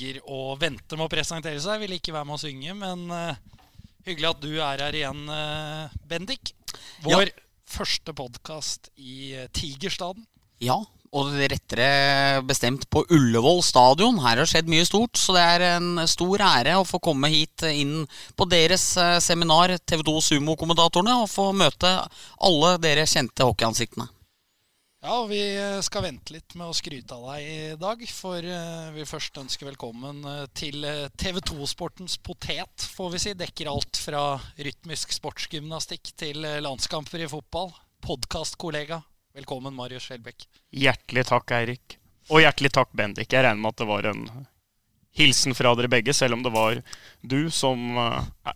eh, og venter vente med å presentere seg. Vil ikke være med å synge, men eh, hyggelig at du er her igjen, eh, Bendik. Vår første podkast i eh, Tigerstaden. Ja, og rettere bestemt på Ullevål stadion. Her har skjedd mye stort, så det er en stor ære å få komme hit inn på deres seminar, TV2 Sumo-kommentatorene, og få møte alle dere kjente hockeyansiktene. Ja, vi eh, skal vente litt med å skryte av deg i dag. For eh, vi først ønsker velkommen eh, til eh, TV2-sportens potet, får vi si. Dekker alt fra rytmisk sportsgymnastikk til landskamper i fotball. Podkastkollega. Velkommen, Marius Skjelbæk. Hjertelig takk, Eirik. Og hjertelig takk, Bendik. Jeg regner med at det var en hilsen fra dere begge, selv om det var du som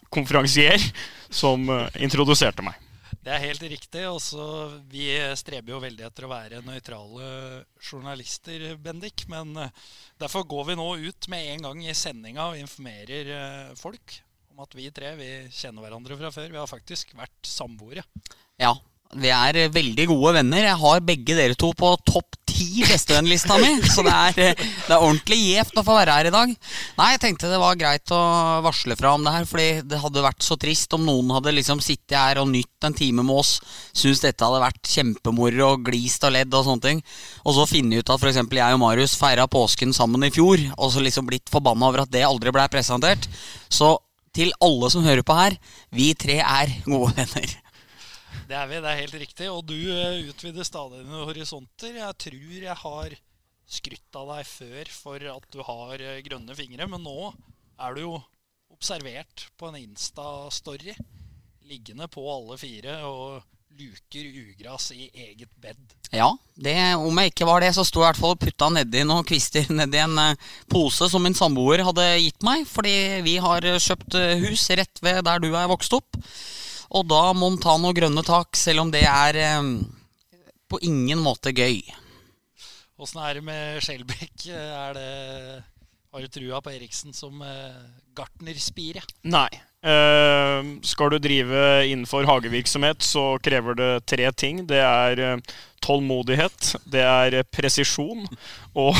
konferansier som introduserte meg. Det er helt riktig. Også, vi streber jo veldig etter å være nøytrale journalister, Bendik. Men eh, derfor går vi nå ut med en gang i sendinga og informerer eh, folk om at vi tre vi kjenner hverandre fra før. Vi har faktisk vært samboere. Ja, vi er eh, veldig gode venner. Jeg har begge dere to på topp ti bestevennlista mi, så det er, eh, det er ordentlig gjevt å få være her i dag. Nei, jeg tenkte det var greit å varsle fra om det her, fordi det hadde vært så trist om noen hadde liksom sittet her og nytt en time med oss, Syns dette hadde vært kjempemoro og glist og ledd og sånne ting, og så finne ut at f.eks. jeg og Marius feira påsken sammen i fjor, og så liksom blitt forbanna over at det aldri blei presentert. Så til alle som hører på her, vi tre er gode venner. Det er vi, det er helt riktig. Og du eh, utvider stadig dine horisonter. Jeg tror jeg har skrytt av deg før for at du har eh, grønne fingre, men nå er du jo observert på en Insta-story. Liggende på alle fire og luker ugras i eget bed. Ja, det, om jeg ikke var det, så sto jeg i hvert fall og putta nedi noen kvister nedi en eh, pose som min samboer hadde gitt meg, fordi vi har kjøpt hus rett ved der du er vokst opp. Og da må en ta noen grønne tak, selv om det er eh, på ingen måte gøy. Åssen er det med Skjelbekk? Er det Har du trua på Eriksen som eh, gartnerspire? Nei. Eh, skal du drive innenfor hagevirksomhet, så krever det tre ting. Det er eh, tålmodighet, det er eh, presisjon, og,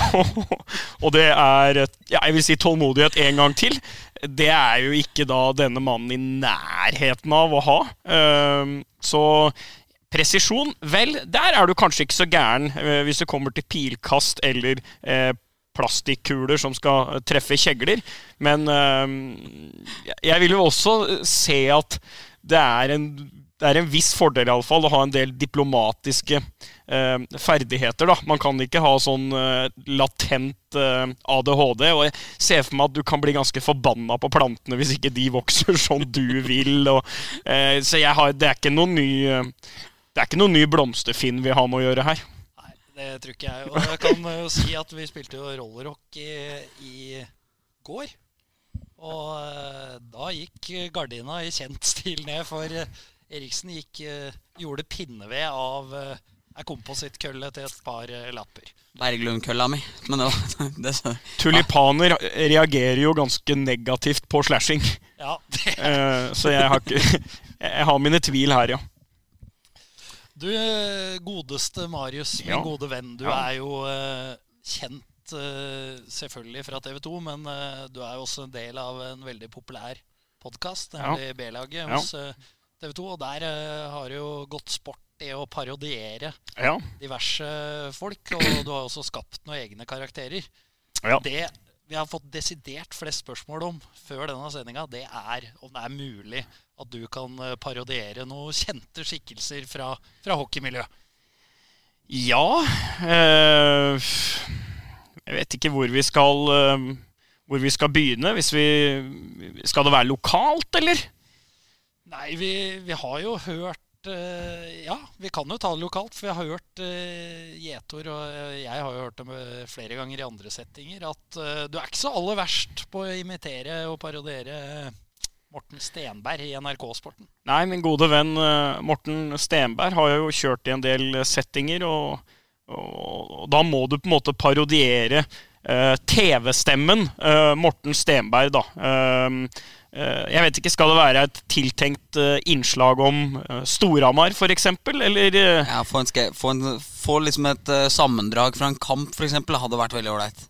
og det er eh, ja, jeg vil si tålmodighet en gang til. Det er jo ikke da denne mannen i nærheten av å ha. Eh, så presisjon, vel, der er du kanskje ikke så gæren eh, hvis det kommer til pilkast eller eh, plastikkuler som skal treffe kjegler. Men eh, jeg vil jo også se at det er en, det er en viss fordel i alle fall å ha en del diplomatiske eh, ferdigheter. da. Man kan ikke ha sånn eh, latent eh, ADHD. Og jeg ser for meg at du kan bli ganske forbanna på plantene hvis ikke de vokser som du vil. Og, eh, så har, det er ny det er ikke noen ny blomsterfinn vi har med å gjøre her. Nei, det tror ikke jeg. Og jeg kan jo si at vi spilte jo rollerrock i, i går. Og eh, da gikk gardina i kjent stil ned, for eh, Eriksen gikk, eh, gjorde pinneved av eh, ei komposittkølle til et par lapper. lapper. Berglundkølla mi. Men det, var- det, så- Tulipaner reagerer jo ganske negativt på slashing. Ja, det Eh, så jeg har, ikke, jeg har mine tvil her, ja. Du, eh, godeste Marius, min Ja. gode venn. Du Ja. er jo uh, kjent uh, selvfølgelig fra TV 2, men uh, du er jo også en del av en veldig populær podkast, Ja. B-laget Ja. hos eh, TV 2. Og der eh, har det jo gått sport i å parodiere ja. diverse folk, og du har også skapt noen egne karakterer. ja. Det vi har fått desidert flest spørsmål om før denne sendinga, det er om det er mulig at du kan eh, parodiere noen kjente skikkelser fra, fra hockeymiljøet. Ja øh, Jeg vet ikke hvor vi skal øh, Hvor vi skal begynne. Hvis vi Skal det være lokalt, eller? Nei, vi, vi har jo hørt eh, Ja, vi kan jo ta det lokalt, for vi har hørt uh, gjetord, og eh, jeg har jo hørt det flere ganger i andre settinger, at eh, du er ikke så aller verst på å imitere og parodiere Morten Stenberg i NRK-sporten. Nei, min gode venn eh, Morten Stenberg har jo kjørt i en del settinger, og, og, og da må du på en måte parodiere eh, TV-stemmen eh, Morten Stenberg, da. Eh, eh, Jeg vet ikke, Skal det være et tiltenkt eh, innslag om uh, Storhamar, f.eks.? Eller eh, Ja, få, få, liksom et eh, sammendrag fra en kamp, eksempel, hadde vært veldig ålreit.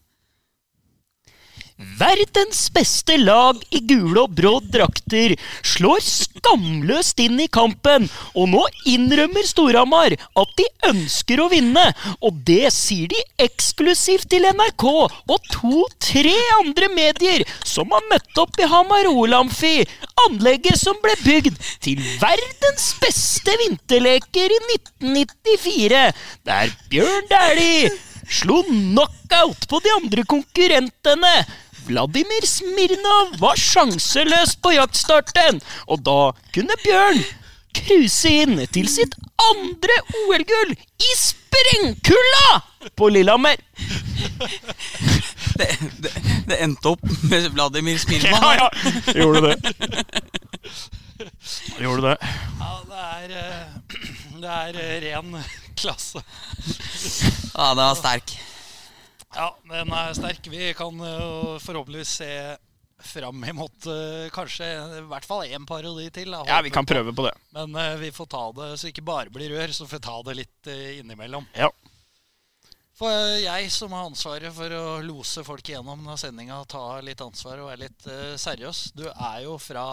Verdens beste lag i gule og brå drakter slår skamløst inn i kampen, og nå innrømmer Storhamar at de ønsker å vinne. Og det sier de eksklusivt til NRK og to-tre andre medier som har møtt opp i Hamar OL-amfi, anlegget som ble bygd til verdens beste vinterleker i 1994, der Bjørn Dæhlie slo knockout på de andre konkurrentene. Vladimir Smirnov var sjanseløs på jaktstarten, og da kunne Bjørn kruse inn til sitt andre OL-gull i sprengkulda på Lillehammer. Det, det, det endte opp med Vladimir Smirnov. Ja, ja, gjorde det. Gjorde det. Ja, det er, eh, det er eh, ren klasse. Ja, det var sterk. Ja, den er sterk. Vi kan eh, forhåpentligvis se fram imot eh, kanskje i hvert fall én parodi til. da. Ja, vi kan prøve på det. Men uh, vi får ta det så ikke bare blir rør, så får vi ta det litt uh, innimellom. Ja. For uh, jeg som har ansvaret for å lose folk igjennom denne sendinga, ta litt ansvar og være litt seriøs. Du er jo fra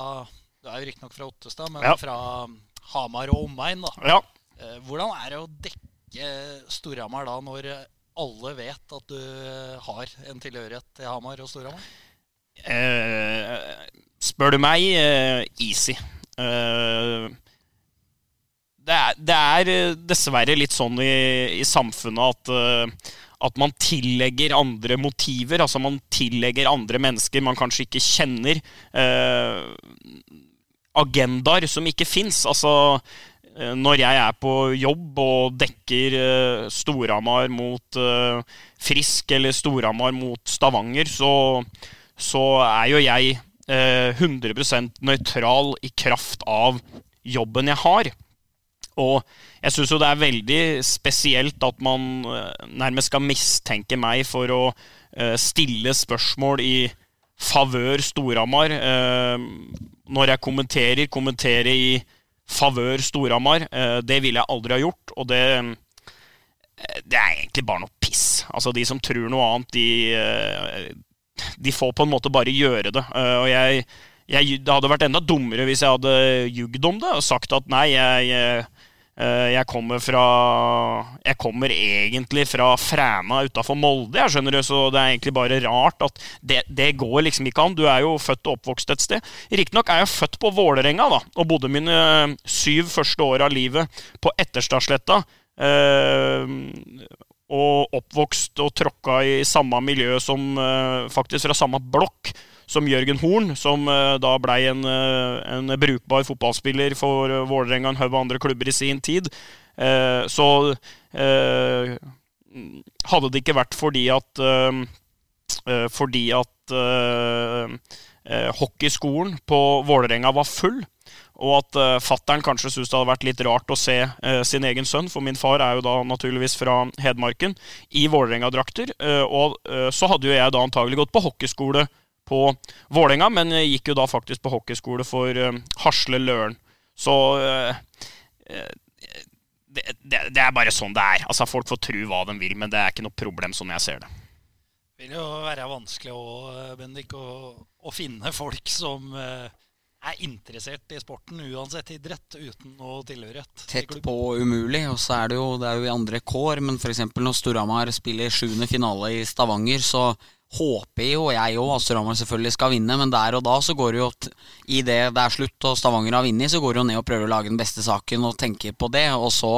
Du er jo riktignok fra Ottestad, men Ja. fra Hamar og omegn, da. ja. Hvordan er det å dekke Storhamar da, når alle vet at du har en tilhørighet til Hamar og Storhamar? Eh, spør du meg, eh, easy. Eh, det, er, det er eh, dessverre litt sånn i, i samfunnet at, eh, at man tillegger andre motiver. Altså man tillegger andre mennesker man kanskje ikke kjenner, eh, agendaer som ikke fins. Altså når jeg er på jobb og dekker eh, Storhamar mot eh, Frisk eller Storhamar mot Stavanger, så, så er jo jeg eh, 100 nøytral i kraft av jobben jeg har. Og jeg syns jo det er veldig spesielt at man eh, nærmest skal mistenke meg for å eh, stille spørsmål i favør Storhamar. Eh, når jeg kommenterer, kommenterer i favør Storhamar. Eh, det ville jeg aldri ha gjort, og det eh, det er egentlig bare noe piss. Altså, de som tror noe annet, de, eh, de får på en måte bare gjøre det. Og jeg, jeg, det hadde vært enda dummere hvis jeg hadde jugd om det og sagt at nei, jeg, jeg kommer fra Jeg kommer egentlig fra Fræna utafor Molde, jeg skjønner du, så det er egentlig bare rart at det, det går liksom ikke an. Du er jo født og oppvokst et sted. Riktignok er jeg født på Vålerenga, da, og bodde mine eh, syv første år av livet på Etterstadsletta. Eh, og oppvokst og tråkka i samme miljø som eh, Faktisk fra samme blokk som Jørgen Horn, som eh, da blei en, eh, en brukbar fotballspiller for uh, Vålerenga og en haug andre klubber i sin tid. Eh, så eh, hadde det ikke vært fordi at eh, eh, Fordi at eh, eh, hockeyskolen på Vålerenga var full, og at uh, fattern kanskje syntes det hadde vært litt rart å se uh, sin egen sønn, for min far er jo da naturligvis fra Hedmarken, i Vålerenga-drakter. Uh, og uh, så hadde jo jeg da antagelig gått på hockeyskole på Vålerenga, men gikk jo da faktisk på hockeyskole for eh, Hasle Løren. Så eh, eh, det, det, det er bare sånn det er. Altså Folk får tro hva de vil, men det er ikke noe problem sånn jeg ser det. Det vil jo være vanskelig òg, Bendik, å, å finne folk som er interessert i sporten, uansett idrett, uten noe tilhørighet. et. Tett på umulig, og så er det jo, det er jo i andre kår. Men f.eks. når Storhamar spiller sjuende finale i Stavanger, så håper jo jeg òg Storhamar selvfølgelig skal vinne, men der og da så går det jo at I det det er slutt og Stavanger har vunnet, så går det jo ned og prøver å lage den beste saken og tenke på det. Og så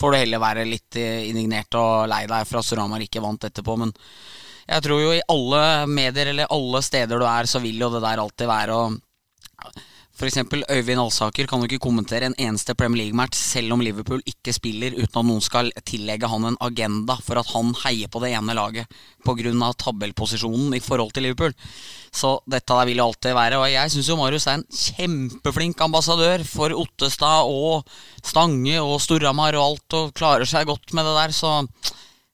får du heller være litt indignert og lei deg for at Storhamar ikke vant etterpå, men jeg tror jo i alle medier eller alle steder du er, så vil jo det der alltid være å eksempel Øyvind Alsaker kan jo ikke kommentere en eneste Premier League-match selv om Liverpool ikke spiller, uten at noen skal tillegge han en agenda for at han heier på det ene laget pga. tabellposisjonen i forhold til Liverpool. Så dette der vil jo alltid være. Og jeg syns jo Marius er en kjempeflink ambassadør for Ottestad og Stange og Storhamar og alt, og klarer seg godt med det der, så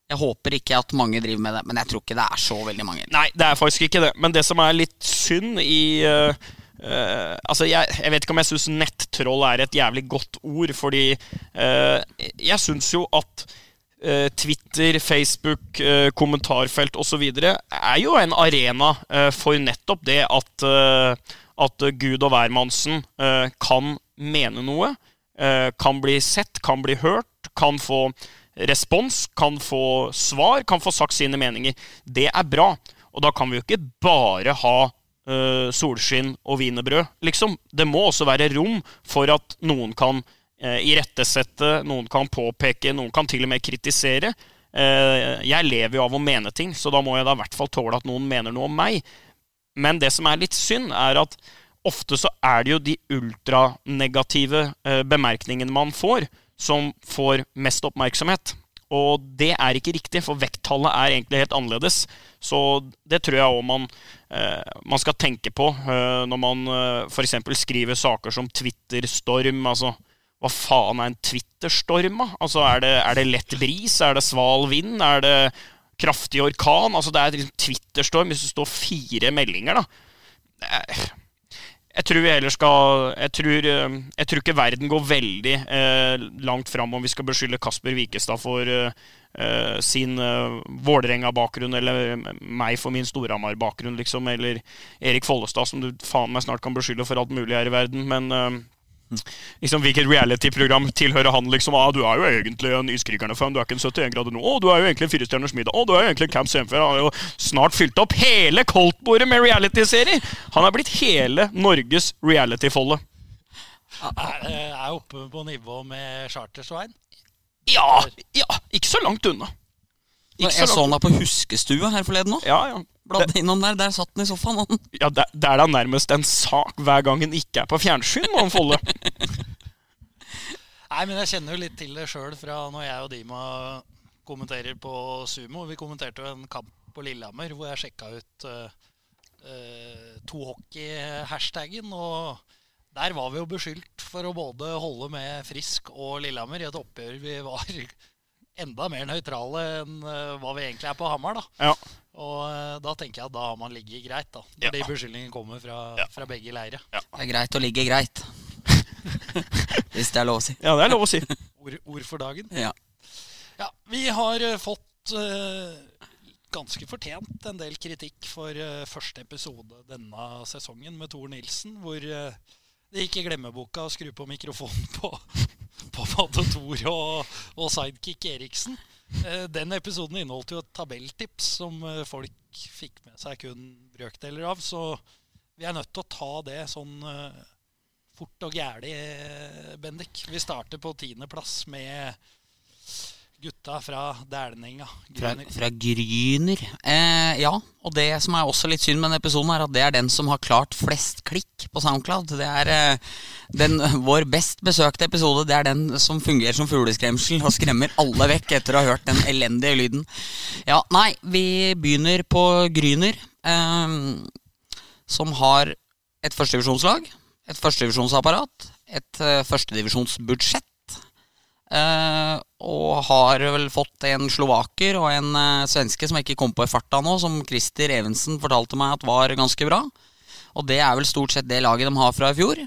jeg håper ikke at mange driver med det. Men jeg tror ikke det er så veldig mange. Nei, det er faktisk ikke det. Men det som er litt synd i, eh, eh, Altså, jeg, jeg vet ikke om jeg syns nettroll er et jævlig godt ord, fordi uh, jeg syns jo at uh, Twitter, Facebook, kommentarfelt osv. er jo en arena for nettopp det at, at Gud og hvermannsen kan mene noe. kan bli sett, kan bli hørt, kan få respons, kan få svar, kan få sagt sine meninger. Det er bra. Og da kan vi jo ikke bare ha eh, solskinn og wienerbrød, liksom. Det må også være rom for at noen kan uh, irettesette, noen kan påpeke, noen kan til og med kritisere. Uh, jeg lever jo av å mene ting, så da må jeg da i hvert fall tåle at noen mener noe om meg. Men det som er litt synd, er at ofte så er det jo de ultranegative uh, bemerkningene man får, som får mest oppmerksomhet. Og det er ikke riktig, for vekttallet er egentlig helt annerledes. Så det tror jeg òg man, man skal tenke på eh, når man eh, f.eks. skriver saker som Twitter-storm. Altså, hva faen er en Twitter-storm? Altså, er det, er det lett bris? Er det sval vind? Er det kraftig orkan? Altså, det er liksom Twitter-storm hvis det står fire meldinger, da. Jeg tror vi heller skal Jeg tror, eh, jeg tror ikke verden går veldig eh, langt fram om vi skal beskylde Kasper Wikestad for eh, eh, sin eh, Vålerenga-bakgrunn, eller meg for min Storhamar-bakgrunn, liksom, eller Erik Follestad, som du faen meg snart kan beskylde for alt mulig her i verden. Men eh, liksom, hvilket reality-program tilhører han? liksom, ah, 'Du er jo egentlig en Iskrigerne-fan, du er ikke en 71 grader nå.' 'Å, du er jo egentlig en Firestjerners middag.' 'Å, du er jo egentlig en Camp Senfer.' Han har jo snart fylt opp hele Coltbordet med reality-serier! Han er blitt hele Norges reality-folde. Er, er oppe på nivå med Charter-Svein. Ja, ja, ikke så langt unna. Ikke Jeg så langt- han da på huskestua her forleden òg. Ja, ja. Bladde innom der. Der satt han i sofaen. Han. ja det, det er da nærmest en sak hver gang han ikke er på fjernsyn, må han Folle. Nei, men jeg kjenner jo litt til det sjøl fra når jeg og Dima kommenterer på Sumo. Vi kommenterte jo en kamp på Lillehammer hvor jeg sjekka ut uh, uh, tohockey-hashtagen. Og der var vi jo beskyldt for å både holde med Frisk og Lillehammer i et oppgjør vi var enda mer nøytrale enn uh, hva vi egentlig er på Hamar. da. Ja. Og uh, da tenker jeg at da har man ligget greit, da. Ja. Når de beskyldningene kommer fra, Ja. fra begge leire. Det er greit å ligge greit. Hvis det er lov å si. ja, det er lov å si. Ord, ord for dagen. Ja. Ja, vi har eh, fått uh, ganske fortjent en del kritikk for uh, første episode denne sesongen med Tor Nilsen, hvor uh, det gikk i glemmeboka å skru på mikrofonen på, på både Tor og, og sidekick Eriksen. Eh, den episoden inneholdt jo et tabelltips som eh, folk fikk med seg kun brøkdeler av, så vi er nødt til å ta det sånn eh, fort og gæli, Bendik. Vi starter på tiendeplass med gutta fra Dælenenga. Fra, fra Gryner. Eh, ja, og det som er også litt synd med denne episoden, er at det er den som har klart flest klikk på SoundCloud. Det er eh, den, vår best besøkte episode. Det er den som fungerer som fugleskremsel og skremmer alle vekk etter å ha hørt den elendige lyden. Ja, nei, vi begynner på Gryner, eh, som har et førstedivisjonslag, et førstedivisjonsapparat, et eh, førstedivisjonsbudsjett. Eh, og har vel fått en slovaker og en eh, svenske som jeg ikke kom på i farta nå, som Christer Evensen fortalte meg at var ganske bra. Og det er vel stort sett det laget de har fra i fjor.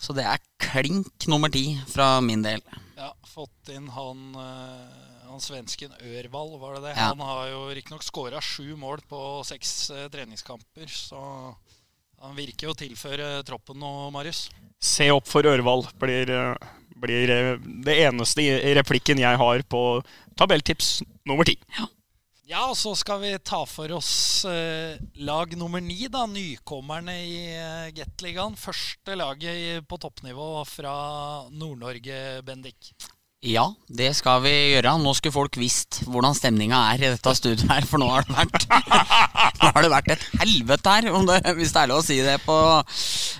Så det er klink nummer ti fra min del. Ja, fått inn han, eh, han svensken Ørvald, var det det? Ja. Han har jo riktignok skåra sju mål på seks eh, treningskamper, så han virker jo å tilføre troppen nå, Marius. Se opp for Ørvald blir, blir det eneste replikken jeg har på tabelltips nummer ti. Ja, og så skal vi ta for oss eh, lag nummer ni, da. Nykommerne i eh, Gateligaen. Første laget i, på toppnivå fra Nord-Norge, Bendik. Ja, det skal vi gjøre. Nå skulle folk visst hvordan stemninga er i dette studioet her, for nå har det vært Nå har det vært et helvete her, det, hvis det er lov å si det på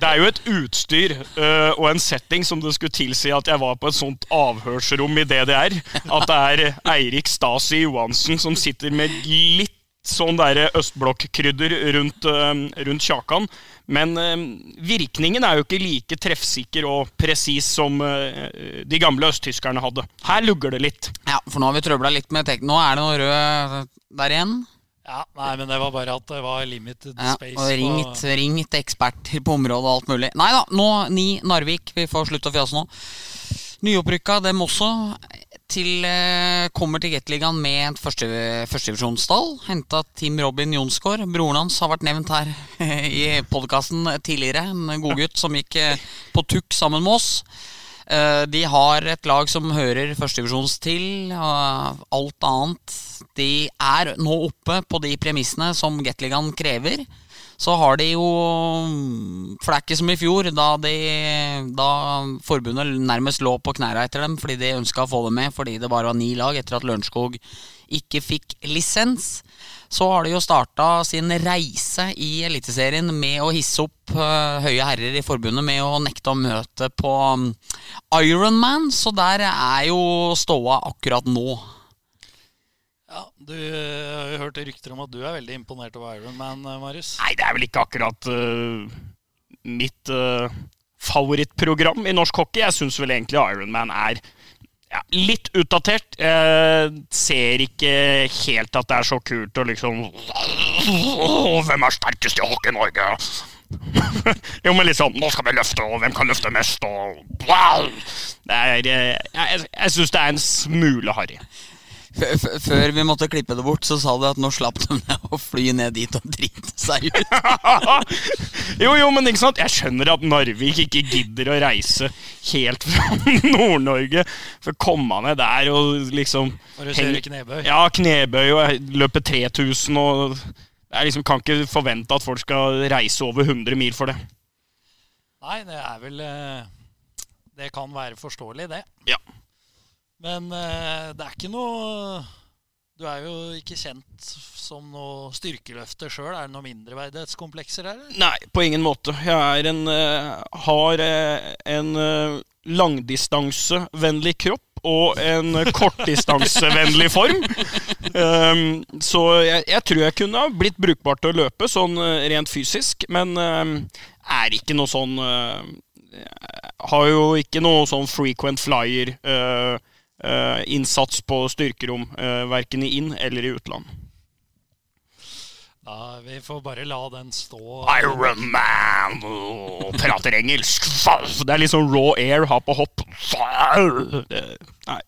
Det er jo et utstyr øh, og en setting som det skulle tilsi at jeg var på et sånt avhørsrom i DDR. At det er Eirik Stasi Johansen som sitter med litt sånn derre østblokkrydder rundt, øh, rundt kjakan. Men øh, virkningen er jo ikke like treffsikker og presis som de gamle østtyskerne hadde. Her lugger det litt. Ja, for nå har vi trøbla litt med tek... Nå er det noe rød der igjen. Ja, nei, men det var bare at det var limited Ja, space. og ringt, ringt eksperter på området og alt mulig. Nei da, nå ni Narvik. Vi får slutte å fjase nå. Nyopprykka, dem også. Til, eh, kommer til Gateligaen med et første, førstedivisjonsstall. Henta Tim Robin Jonsgaard. Broren hans har vært nevnt her i podkasten tidligere. En godgutt som gikk eh, på tukk sammen med oss. Eh, De har et lag som hører førstedivisjons til. Alt annet. De er nå oppe på de premissene som Gateligaen krever. Så har de jo For som i fjor, da, de, da forbundet nærmest lå på knærne etter dem fordi de ønska å få dem med fordi det bare var ni lag etter at Lørenskog ikke fikk lisens. Så har de jo starta sin reise i Eliteserien med å hisse opp øh, høye herrer i forbundet med å nekte å møte på um, Ironman, så der er jo ståa akkurat nå. Ja, Du har jo hørt rykter om at du er veldig imponert over Ironman, eh, Marius. Nei, det er vel ikke akkurat uh, mitt uh, favorittprogram i norsk hockey. Jeg syns vel egentlig Ironman er ja, litt utdatert. Jeg ser ikke helt at det er så kult å liksom Hvem er sterkest i hockey i Norge? jo, men liksom Nå skal vi løfte, og hvem kan løfte mest, og! Er, jeg jeg, jeg syns det er en smule harry. Før vi måtte klippe det bort, så sa du at nå slapp de ned å fly ned dit og drite seg ut. jo, jo, men ikke sant? Jeg skjønner at Narvik ikke gidder å reise helt fra Nord-Norge for å komme ned der og liksom For å henge- kjøre knebøy. Ja, knebøy og løpe 3000 og Jeg liksom kan ikke forvente at folk skal reise over 100 mil for det. Nei, det er vel eh, Det kan være forståelig, det. Ja. Men eh, det er ikke noe Du er jo ikke kjent som noe styrkeløfter sjøl. Er det noen mindreverdighetskomplekser her? Nei, på ingen måte. Jeg er en, eh, har eh, en langdistansevennlig kropp og en kortdistansevennlig form. Um, så jeg, jeg tror jeg kunne ha blitt brukbart til å løpe, sånn rent fysisk. Men um, er ikke noe sånn uh, Har jo ikke noe sånn frequent flyer. eh, innsats på styrkerom, verken i inn- eller i utland. Ja, vi får bare la den stå. Iron Man oh, prater engelsk. Det er litt sånn raw air, ha på hopp. Det- Nei.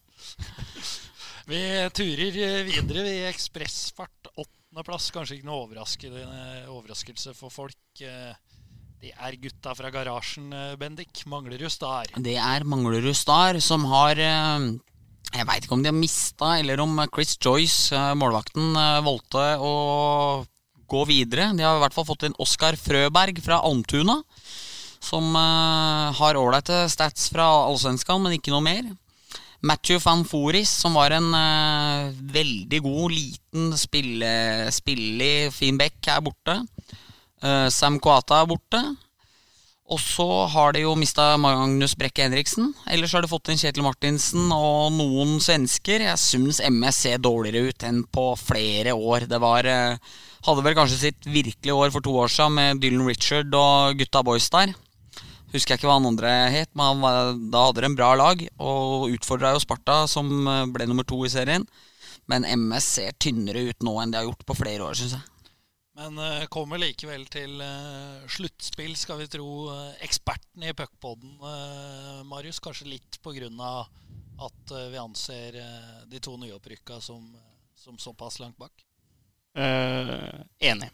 Vi turer eh, videre i ekspressfart. Åttendeplass. Kanskje ikke noe overraskelse for folk. Eh, Det er gutta fra garasjen, eh, Bendik. Manglerud Star. Det er Manglerud Star som har eh, Jeg veit ikke om de har mista, eller om Chris Joyce, eh, målvakten, eh, valgte å gå videre. De har i hvert fall fått inn Oskar Frøberg fra Almtuna, som eh, har ålreite stats fra Allsvenskan, men ikke noe mer. Matthew van Foris, som var en uh, veldig god, liten, spillig, fin back, er borte. Uh, Sam Coata er borte. Og så har de jo mista Magnus Brekke Henriksen. Ellers har de fått inn Kjetil Martinsen og noen svensker. Jeg syns MS ser dårligere ut enn på flere år. Det var eh, Hadde vel kanskje sitt virkelige år for to år siden med Dylan Richard og gutta boys der. Husker jeg ikke hva han andre het, men var, da hadde de en bra lag. Og utfordra jo Sparta, som eh, ble nummer to i serien. Men MS ser tynnere ut nå enn de har gjort på flere år, syns jeg. Men uh, kommer likevel til uh, sluttspill, skal vi tro uh, eksperten i puckpoden, uh, Marius. Kanskje litt av at vi anser de to nyopprykka som, som såpass langt bak. Eh, enig.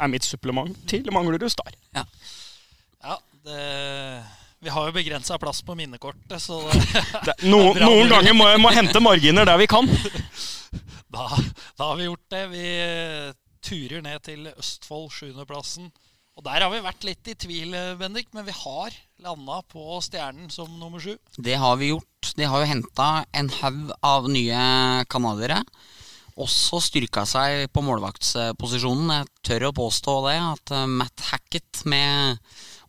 Er mitt supplement til Manglerud Star. Ja, det, vi har jo begrensa plass på minnekortet, så Det, noen, noen ganger må, må hente marginer der vi kan. da, da har vi gjort det. Vi turer ned til Østfold, sjuendeplassen. Og der har vi vært litt i tvil, eh, Bendik, men vi har landa på Stjernen som nummer sju. Det har vi gjort. De har jo henta en haug av nye canadiere. Også styrka seg på målvaktsposisjonen. Jeg tør å påstå det, at eh, Matt Hackett med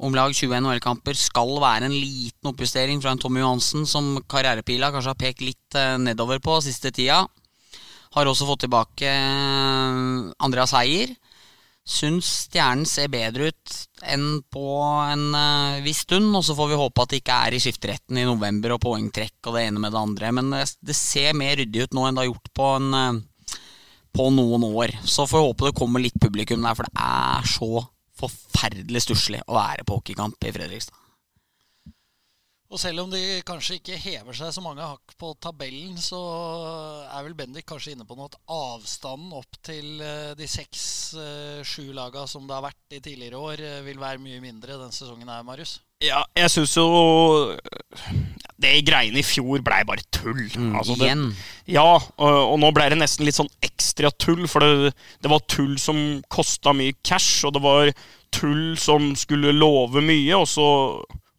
om lag 20 NHL-kamper skal være en liten oppjustering fra en Tommy Johansen som karrierepila kanskje har pekt litt eh, nedover på siste tida. Har også fått tilbake eh, Andreas Heier. Syns stjernen ser bedre ut enn på en uh, viss stund. Og så får vi håpe at det ikke er i skifteretten i november og poengtrekk og det ene med det andre. Men det, det ser mer ryddig ut nå enn det har gjort på en, eh, på noen år. Så får vi håpe det kommer litt publikum der, for det er så forferdelig stusslig å være på hockeykamp i Fredrikstad. Og selv om de kanskje ikke hever seg så mange hakk på tabellen, så er vel Bendik kanskje inne på noe at avstanden opp til eh, de seks-sju laga som det har vært i tidligere år, eh, vil være mye mindre denne sesongen her, Marius? Ja, jeg syns jo Det greiene i fjor blei bare tull. Altså, det, Igjen. ja, og, og nå ble det nesten litt sånn ekstra tull, for det, det var tull som kosta mye cash, og det var tull som skulle love mye, og så,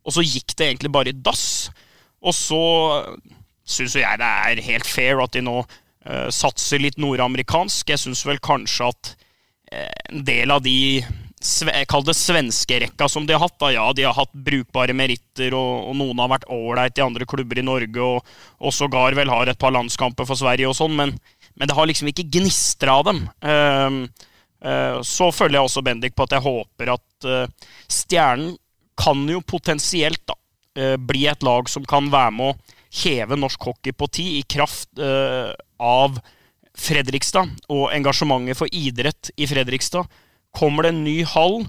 og så gikk det egentlig bare i dass. Og så syns jo jeg det er helt fair at de nå uh, satser litt nordamerikansk. Jeg syns vel kanskje at uh, en del av de Kall det svenskerekka som de har hatt. Da. Ja, de har hatt brukbare meritter, og, og noen har vært ålreit i andre klubber i Norge, og, og sågar vel har et par landskamper for Sverige og sånn, men, men det har liksom ikke gnistra av dem. Uh, eh, så følger jeg også Bendik på at jeg håper at eh, Stjernen kan jo potensielt da, eh, bli et lag som kan være med å heve norsk hockey på ti i kraft eh, av Fredrikstad og engasjementet for idrett i Fredrikstad. Kommer det en ny hall,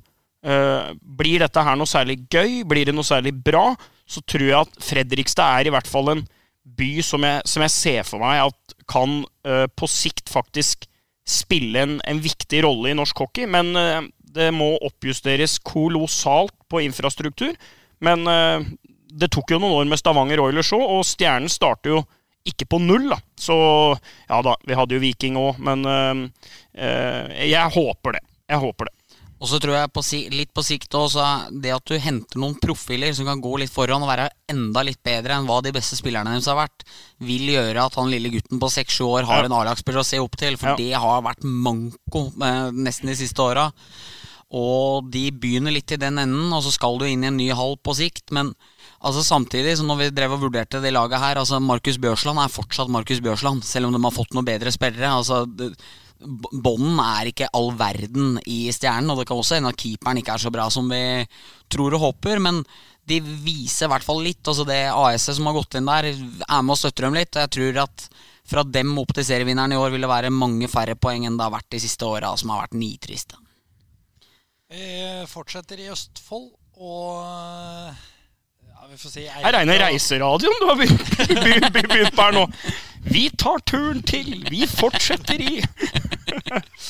eh, blir dette her noe særlig gøy, blir det noe særlig bra, så tror jeg at Fredrikstad er i hvert fall en by som jeg, som jeg ser for meg at kan på sikt faktisk spille en, en viktig rolle i norsk hockey. Men det må oppjusteres kolossalt på infrastruktur. Men eh, det tok jo noen år med Stavanger Oilers òg, og Stjernen starter jo ikke på null, da. Så ja da, vi hadde jo Viking òg, men eh, eh, jeg håper det. Jeg håper det. Og så tror jeg på si, litt på sikt også, det at du henter noen profiler som kan gå litt foran og være enda litt bedre enn hva de beste spillerne deres har vært, vil gjøre at han lille gutten på 6-7 år har Ja. en A-lagsspiller å se opp til. For Ja. det har vært manko eh, nesten de siste åra. Og de begynner litt i den enden, og så skal du inn i en ny hall på sikt. Men altså samtidig, så når vi drev og vurderte det laget her altså Markus Bjørsland er fortsatt Markus Bjørsland, selv om de har fått noen bedre spillere. altså Bånden er ikke all verden i Stjernen, og det kan også hende at keeperen ikke er så bra som vi tror og håper, men de viser i hvert fall litt. altså Det AS-et som har gått inn der, er med og støtter dem litt. og Jeg tror at fra dem opp til serievinneren i år vil det være mange færre poeng enn det har vært de siste åra, som har vært nitriste. Vi fortsetter i Østfold, og ja, vi får si Jeg regner reiseradioen du har begynt, på her nå. Vi tar turen til, vi fortsetter i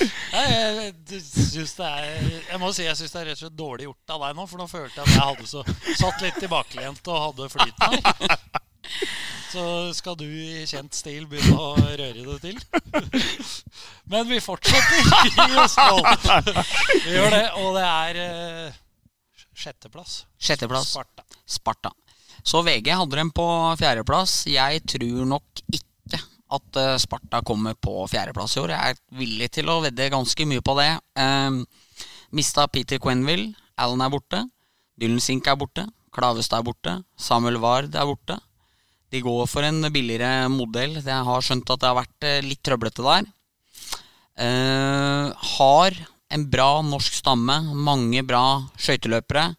jeg, jeg, synes det er, jeg må si jeg syns det er rett og slett dårlig gjort av deg nå, for nå følte jeg at jeg hadde så satt litt tilbakelent og hadde flyten her. Så skal du i kjent stil begynne å røre det til. Men vi fortsetter i Østfold. Vi gjør det, og det er eh, sjetteplass. Sjetteplass. Sparta. Sparta. Så VG hadde dem på fjerdeplass. Jeg tror nok ikke at eh, Sparta kommer på fjerdeplass i år. Jeg er villig til å vedde ganske mye på det. Um, mista Peter Quenville. Allen er borte. Dylan Sink er borte. Klavestad er borte. Samuel Ward er borte. De går for en billigere modell. Jeg har skjønt at det har vært eh, litt trøblete der. Eh, har en bra norsk stamme, mange bra skøyteløpere.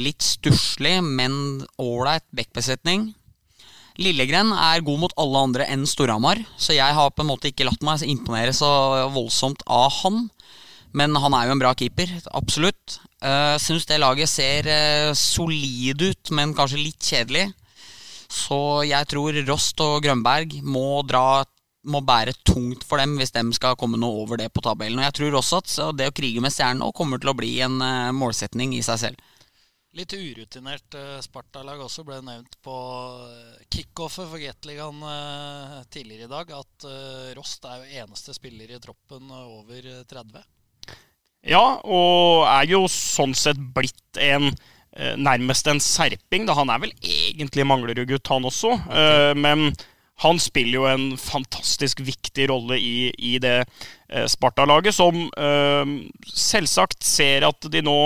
Litt stusslig, men ålreit backbesetning. Lillegren er god mot alle andre enn Storhamar, så jeg har på en måte ikke latt meg imponere så voldsomt av han. Men han er jo en bra keeper, absolutt. Uh, Syns det laget ser uh, solid ut, men kanskje litt kjedelig. Så jeg tror Rost og Grønberg må dra må bære tungt for dem hvis de skal komme noe over det på tabellen. Og jeg tror også at det å krige med stjernen nå kommer til å bli en eh, målsetning i seg selv. Litt urutinert uh, Sparta-lag også ble nevnt på eh, kickoffet for Gateligaen uh, tidligere i dag. At Rost er jo eneste spiller i troppen over eh, 30. Ja, og er jo sånn sett blitt en nærmest en serping. Da. Han er vel egentlig Manglerud-gutt, han også. Eh, men han spiller jo en fantastisk viktig rolle i, i det eh, Sparta-laget, som eh, selvsagt ser at de nå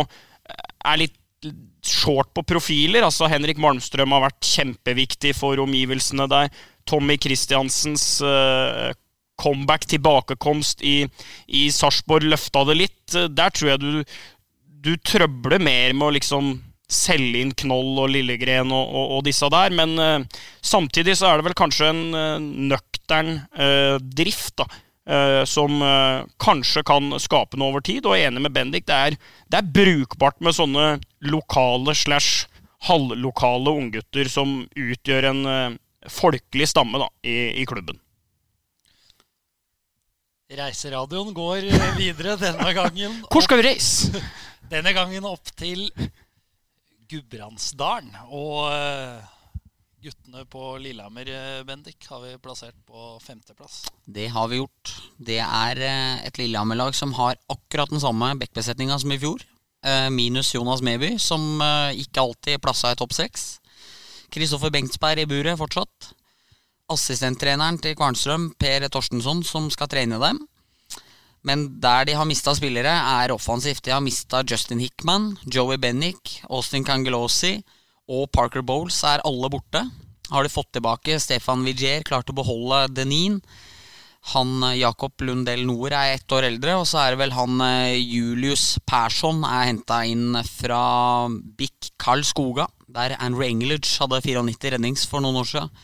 er litt short på profiler. Altså Henrik Malmstrøm har vært kjempeviktig for omgivelsene der. Tommy Christiansens eh, comeback, tilbakekomst i, i Sarpsborg løfta det litt. Der tror jeg du, du trøbler mer med å liksom selge inn Knoll og Lillegren og, og, og disse der, men uh, samtidig så er det vel kanskje en uh, nøktern uh, drift, da. som kanskje kan skape noe over tid. Og jeg er enig med Bendik, det er, det er brukbart med sånne lokale slash halvlokale unggutter som utgjør en folkelig stamme da, i, i klubben. Reiseradioen går videre denne gangen. Hvor skal vi reise? Denne gangen opp til Gudbrandsdalen. Og eh, guttene på Lillehammer, eh, Bendik, har vi plassert på femteplass. Det har vi gjort. Det er eh, et Lillehammer-lag som har akkurat den samme backbesetninga som i fjor. Minus Jonas Meby, som ikke alltid plassa i topp seks. Kristoffer Bengtsberg i buret fortsatt. Assistenttreneren til Kvarnstrøm, Per Torstensson, som skal trene dem. Men der de har mista spillere, er offensivt. De har mista Justin Hickman, Joey Bennick, Austin Cangelosi og Parker Bowles er alle borte. Har de fått tilbake Stefan Vigier, klart å beholde Denin. Han eh, Jakob Lundell Noer er ett år eldre, og så er det vel han eh, Julius Persson er henta inn fra BIK Karl Skoga, der Andrew Engelage hadde 94 rednings for noen år siden.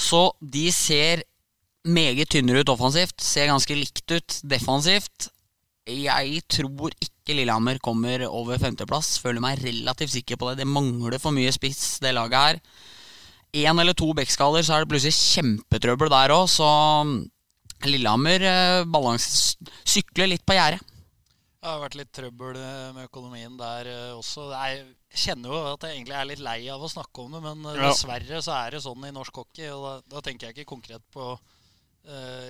Så de ser meget tynnere ut offensivt, ser ganske likt ut defensivt. Jeg tror ikke Lillehammer kommer over femteplass. Føler meg relativt sikker på det. Det mangler for mye spiss, det laget her. Én eller to backskaller, så er det plutselig kjempetrøbbel der òg, så Lillehammer eh, balans sykler litt på gjerdet. Det har vært litt trøbbel eh, med økonomien der eh, også. Jeg kjenner jo at jeg egentlig er litt lei av å snakke om det, men dessverre så er det sånn i norsk hockey. Og da, da tenker jeg ikke konkret på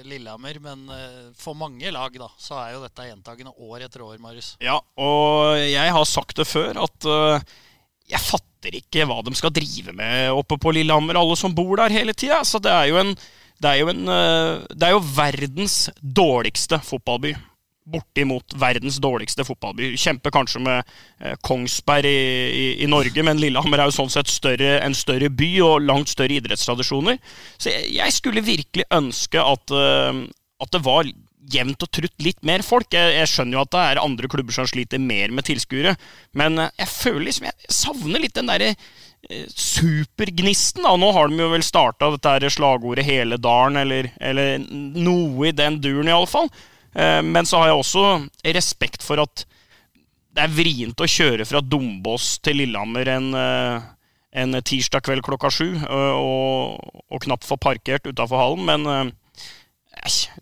Lillehammer, men eh, for mange lag da, så er jo dette gjentagende år etter år, Marius. Ja, og jeg har sagt det før at øh, jeg fatter ikke hva de skal drive med oppe på Lillehammer, alle som bor der hele tida. Så det er jo en det er jo, en, det er jo verdens dårligste fotballby. Bortimot verdens dårligste fotballby. Kjemper kanskje med eh, Kongsberg i, i, i Norge, men Lillehammer er jo sånn sett større, en større by og langt større idrettstradisjoner. Så jeg, jeg skulle virkelig ønske at, øh, at det var jevnt og trutt litt mer folk. Jeg, jeg skjønner jo at det er andre klubber som sliter mer med tilskuere, men eh, jeg føler liksom jeg savner litt den derre eh, supergnisten. da. Nå har de jo vel starta dette her slagordet 'Hele dalen', eller, eller noe i den duren, iallfall. Eh, men så har jeg også respekt for at det er vrient å kjøre fra Dombås til Lillehammer en, eh, en tirsdag kveld klokka sju, eh, og, og knapt få parkert utafor hallen, men eh,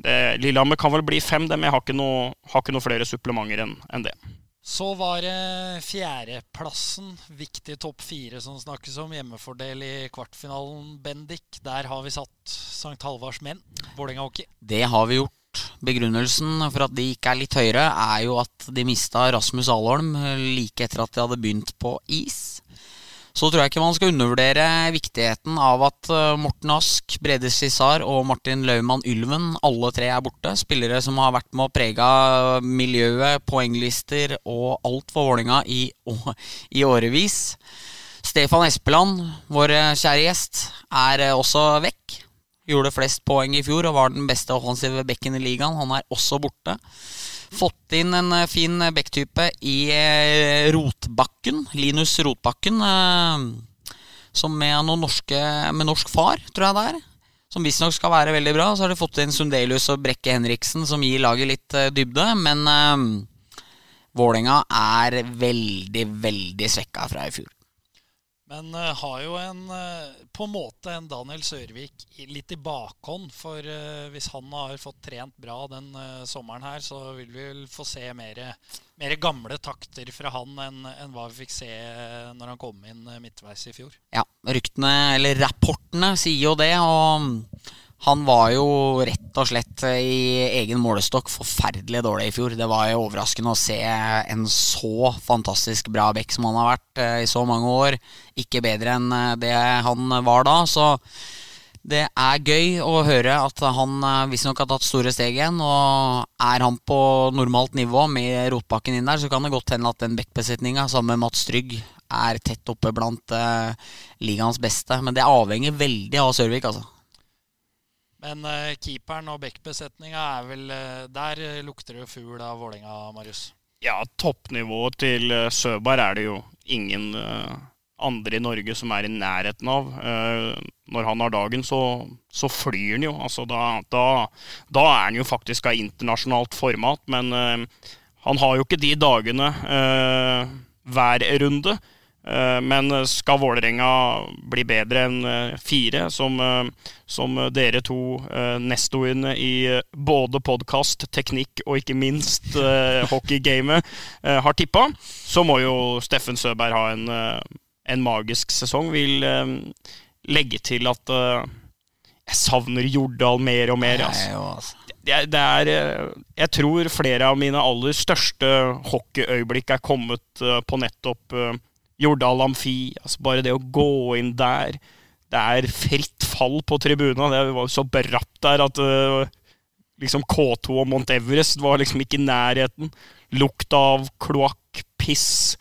det, Lillehammer kan vel bli fem, dem. Jeg har ikke noe, har ikke noe flere supplementer enn en det. Så var det fjerdeplassen, viktig topp fire som snakkes om. Hjemmefordel i kvartfinalen, Bendik. Der har vi satt St. Halvards menn, Vålerenga hockey. Det har vi gjort. Begrunnelsen for at de ikke er litt høyere, er jo at de mista Rasmus Alholm like etter at de hadde begynt på is. Så tror jeg ikke man skal undervurdere viktigheten av at eh, Morten Ask, Brede Cissar og Martin Laumann Ylven, alle tre er borte. Spillere som har vært med å prege miljøet, poenglister og alt for Vålinga i, i årevis. Stefan Espeland, vår eh, kjære gjest, er eh, også vekk. Gjorde flest poeng i fjor og var den beste offensive bekken i ligaen. Han er også borte. Fått inn en eh, fin bekktype i eh, Rotbakken. Linus Rotbakken. eh, Som med, noen norske, med norsk far, tror jeg det er. Som visstnok skal være veldig bra. Så har de fått inn Sundelius og Brekke Henriksen, som gir laget litt dybde. Men Vålerenga er veldig, veldig svekka fra i fjor. Men uh, har jo en uh, på en måte en Daniel Sørvik litt i bakhånd. For uh, hvis han har fått trent bra den sommeren her, så vil vi vel få se mer, mer gamle takter fra han enn en hva vi fikk se når han kom inn midtveis i fjor. Ja, ryktene, eller rapportene, sier jo det. Og han var jo rett og slett i egen målestokk forferdelig dårlig i fjor. Det var jo overraskende å se en så fantastisk bra bekk som han har vært eh, i så mange år. Ikke bedre enn eh, det han var da. Så det er gøy å høre at han eh, visstnok har tatt store steg igjen. Og er han på normalt nivå med Rotbakken inn der, så kan det godt hende at den backbesetninga sammen med Mats Trygg er tett oppe blant uh, ligaens beste. Men det avhenger veldig av Sørvik, altså. Men uh, keeperen og backbesetninga er vel eh, Der lukter det jo fugl av Vålerenga, Marius. Ja, toppnivået til eh, Søberg er det jo ingen, andre i Norge som er i nærheten av. Når han har dagen, så, så flyr han jo. Altså, da, da, da, er han jo faktisk av internasjonalt format, men han har jo ikke de dagene hver runde. Eh, men skal Vålerenga bli bedre enn eh, fire, som, eh, som dere to nestoene i både podkast, teknikk og ikke minst hockeygamet har tippa, så må jo Steffen Søberg ha en, en magisk sesong. Vil legge til at jeg savner Jordal mer og mer. Altså. Det, det, er Jeg tror flere av mine aller største hockeyøyeblikk er kommet på nettopp Jordal Amfi. Altså bare det å gå inn der. Det er fritt fall på tribuna. Det var så bratt der at uh, liksom K2 og Mount Everest var liksom ikke i nærheten. Lukta av kloakk, piss,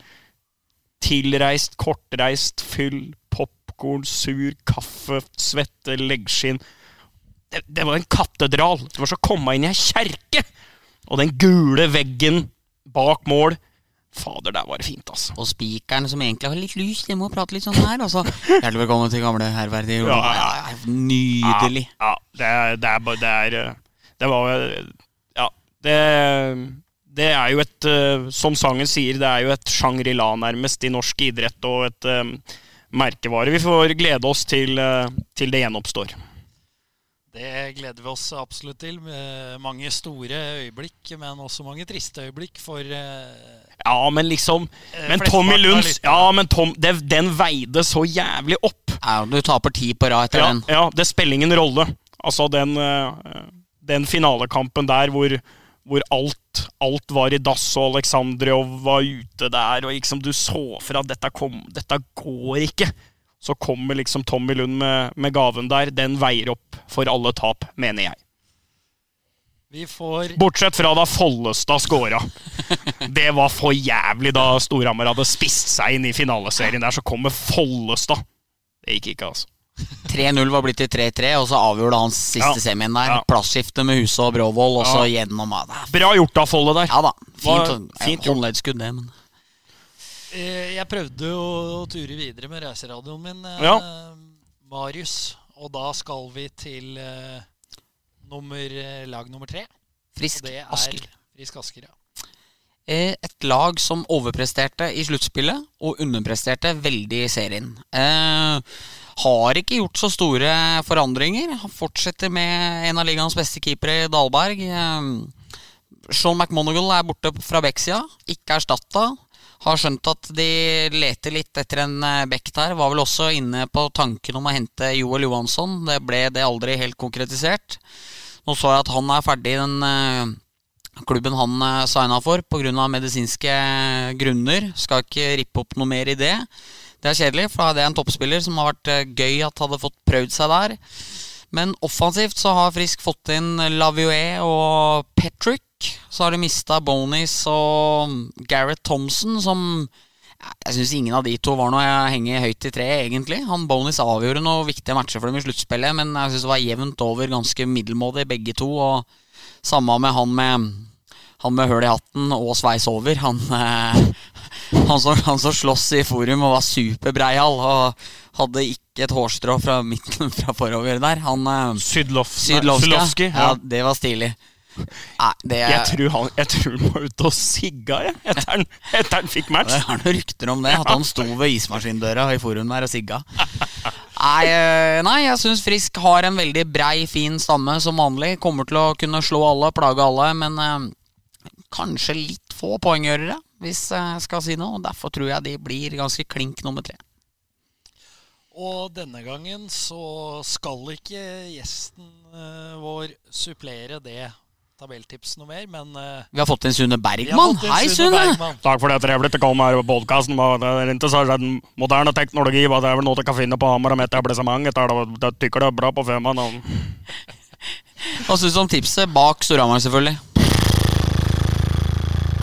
tilreist, kortreist, fyll, popkorn, sur kaffe, svette, leggskinn. Det, det, var en katedral. Det var som å komme inn i ei kjerke! Og den gule veggen bak mål Fader, der var det fint, altså. Og spikeren som egentlig har litt lys, de må prate litt sånn her. Altså. Hjertelig velkommen til gamle herverdige ja, ja, Nydelig. Ja, ja det, er, det, er, det, er, det var Ja, det det er jo et, eh, som sangen sier, det er jo et Shangri-La nærmest i norsk idrett og et um, merkevare. Vi får glede oss til, til, det gjenoppstår. Det gleder vi oss absolutt til. Mange store øyeblikk, men også mange triste øyeblikk for uh, Ja, men liksom Men Tommy Lunds Ja, men Tom, det, den veide så jævlig opp. Ja, Du taper ti på rad etter ja, den. Ja, det spiller ingen rolle. Altså, den, den finalekampen der hvor hvor alt, alt var i dass, og Aleksandrov var ute der, og liksom du så for at dette, kom, dette går ikke. Så kommer liksom Tommy Lund med, med, gaven der. Den veier opp for alle tap, mener jeg. Får... Bortsett fra da Follestad scora. Det var for jævlig da Storhamar hadde spist seg inn i finaleserien der. Så kommer Follestad. Det gikk ikke, altså. 3-0 var blitt til 3-3, og så avgjorde han siste ja. semien der. Ja. Plassskifte med Huse og Bråvoll, og så ja. gjennom Bra gjort av Folle der. Ja da. Fint, fint håndleddskudd, det, men Jeg prøvde å ture videre med reiseradioen min, eh, ja. Marius. Og da skal vi til uh, nummer, lag nummer tre. Frisk Asker. Frisk Asker, ja. Et lag som overpresterte i sluttspillet og underpresterte veldig i serien. Eh, har ikke gjort så store forandringer. Han fortsetter med en av ligaens beste keepere, Dalberg. Eh, Sean McMonagall er borte fra Bexia, ikke erstatta. Har skjønt at de leter litt etter en eh, back der. Var vel også inne på tanken om å hente Joel Johansson. Det ble det aldri helt konkretisert. Nå så jeg at han er ferdig i den eh, klubben han uh, signa for pga. medisinske grunner. Skal ikke rippe opp noe mer i det. Det er kjedelig, for det er en toppspiller som har vært eh, gøy at hadde fått prøvd seg der. Men offensivt så har Frisk fått inn Lavioe og Petrick. Så har de mista Bonis og Gareth Thompson, som jeg syns ingen av de to var noe jeg henger høyt i treet, egentlig. Han Bonis avgjorde noen viktige matcher for dem i sluttspillet, men jeg syns det var jevnt over ganske middelmådig, begge to. Og samme med han med han med høl i hatten og sveis over. Han, eh, han, som, han som slåss i forum og var superbreial og hadde ikke et hårstrå fra midten fra forover der. Han eh, Sydlof, Sydlovski. Ja. ja, det var stilig. Nei, det er... jeg, tror han, jeg tror han var ute og sigga jeg, etter han, etter han fikk match. Det er noen rykter om det, at han sto ved ismaskindøra i forumet der og sigga. Nei, eh, nei jeg syns Frisk har en veldig brei, fin stamme som vanlig. Kommer til å kunne slå alle, plage alle, men kanskje litt få poenggjørere, hvis jeg skal si noe. Derfor tror jeg de blir ganske klink nummer tre. Og denne gangen så skal ikke gjesten uh, vår supplere det tabelltipset noe mer, men uh, Vi har fått inn Sune Bergman. Hei, Sune! Takk for det. Trivelig å komme her på podkasten. Det er så moderne teknologi. Det er vel noe du kan finne på Hamar om etablissementet. etablissement. Det tykker det er bra på Femern. Hva syns du om tipset bak Storhamar, selvfølgelig?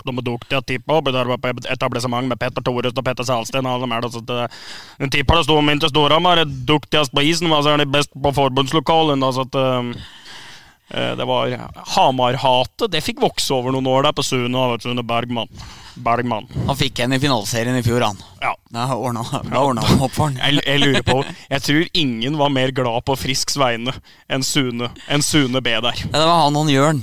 de er dyktige til å tippe opp. Det var på etablissement med Petter Thoresen og Petter Salsten. Alle de altså, så det, en det står om inte Storhammar är duktigast på isen, så er de best på förbundslokalen. Altså, at, um, Eh, Det var Hamar-hatet. Det fikk vokse over noen år der på Sune, du, Bergman. Bergman. Han fikk en i finaleserien i fjor, han. Ja. Da ordna han opp for han. Jeg, jeg lurer på Jeg tror ingen var mer glad på Frisks vegne enn Sune, enn Sune B der. Ja, det var han og Jørn.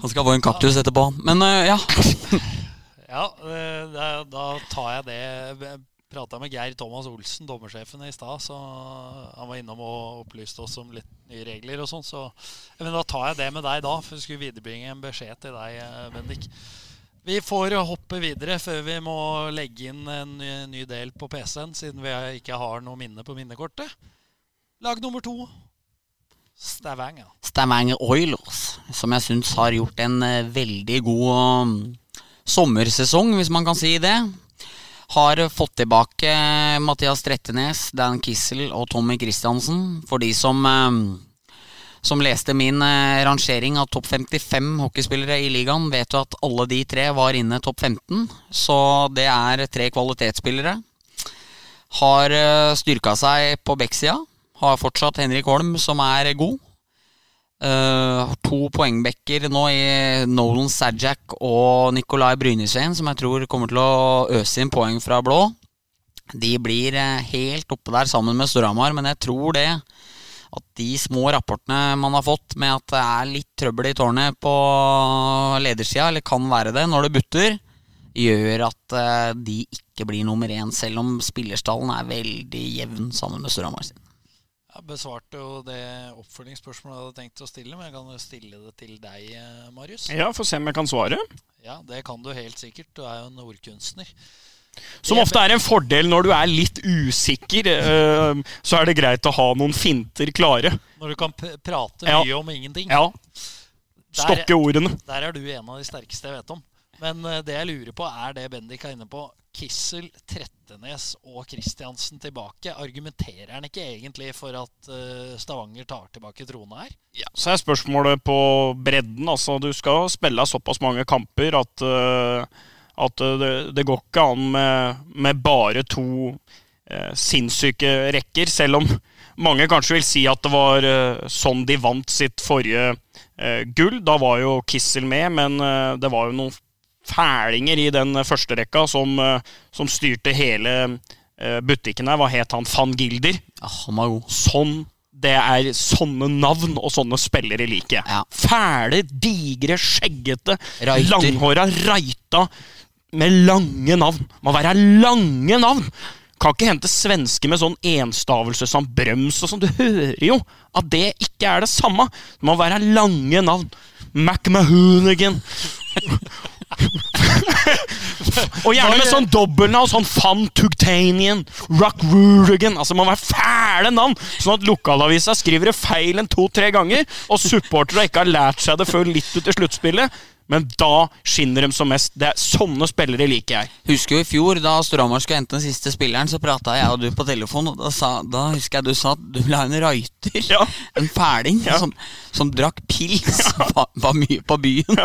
Han skal få en kaktus etterpå. Men øh, ja. Ja, eh, da tar jeg det. Prata med Geir Thomas Olsen, dommersjefen, i stad. Så han var innom og opplyste oss om litt nye regler og sånn. Så men da tar jeg det med deg da, for jeg skulle viderebringe en beskjed til deg, eh, Bendik. Vi får hoppe videre før vi må legge inn en ny, del på PC-en, siden vi ikke har noe minne på minnekortet. Lag nummer to. Stavanger. Stavanger Oilers, som jeg syns har gjort en eh, veldig god um, sommersesong, hvis man kan si det. Har fått tilbake Mathias Trettenes, Dan Kissel og Tommy Christiansen. For de som, um, som leste min eh, rangering av topp 55 hockeyspillere i ligaen, vet jo at alle de tre var inne topp 15. Så det er tre kvalitetsspillere. Har styrka seg på backsida. Har fortsatt Henrik Holm, som er god. Uh, to poengbekker nå i Nolan Sajak og Nikolai Brynesen, som jeg tror kommer til å øse inn poeng fra blå. De blir eh, helt oppe der sammen med Storhamar, men jeg tror det at de små rapportene man har fått med at det er litt trøbbel i tårnet på ledersida, eller kan være det når det butter, gjør at eh, de ikke blir nummer én, selv om spillerstallen er veldig jevn sammen med Storhamar sin. Jeg besvarte jo det oppfølgingsspørsmålet jeg hadde tenkt å stille, men jeg kan jo stille det til deg, eh, Marius. Ja, Få se om jeg kan svare. Ja, det kan du helt sikkert. Du er jo en ordkunstner. Som ofte er en fordel når du er litt usikker. eh, Så er det greit å ha noen finter klare. Når du kan prate prate Ja. mye om ingenting. Ja, Stokke ordene. Der er du en av de sterkeste jeg vet om. Men eh, det jeg lurer på, er det Bendik er inne på. Kissel, Trettenes og Kristiansen tilbake. Argumenterer han ikke egentlig for at eh, Stavanger tar tilbake trona her? Ja, så er spørsmålet på bredden. Altså, du skal spille såpass mange kamper at, eh, at det, det går ikke an med, med bare to eh, sinnssyke rekker. Selv om mange kanskje vil si at det var sånn de vant sitt forrige eh, gull. Da var jo Kissel med, men eh, det var jo noen fælinger i den første rekka som, eh, som styrte hele eh, butikken her. Hva het han? Van Gilder? Ja, han var god. Sånn det er sånne navn og sånne spillere liker jeg. Ja. Fæle, digre, skjeggete, Reiter. langhåra Reita med lange navn. Må være lange navn! Kan ikke hente svenske med sånn enstavelse som Brøms og sånn. Du hører jo at det ikke er det samme. Det må være lange navn. McMahonigan. Og gjerne med sånn dobbeltnavn, sånn Fan Tugtanian, Rock Rurigan. Altså, Man må være fæle navn, sånn at lokalavisa skriver det feil en to-tre ganger, og supportere ikke har lært seg det før litt ut i sluttspillet. Men da skinner de som mest. Det er Sånne spillere liker jeg. Husker jo i fjor, da Storhamar skulle hente den siste spilleren, så prata jeg og du på telefon, og da, sa, da husker jeg du sa at du ville ha en røyter. Ja. En fæling Ja. som, som drakk pils, var, var mye på byen.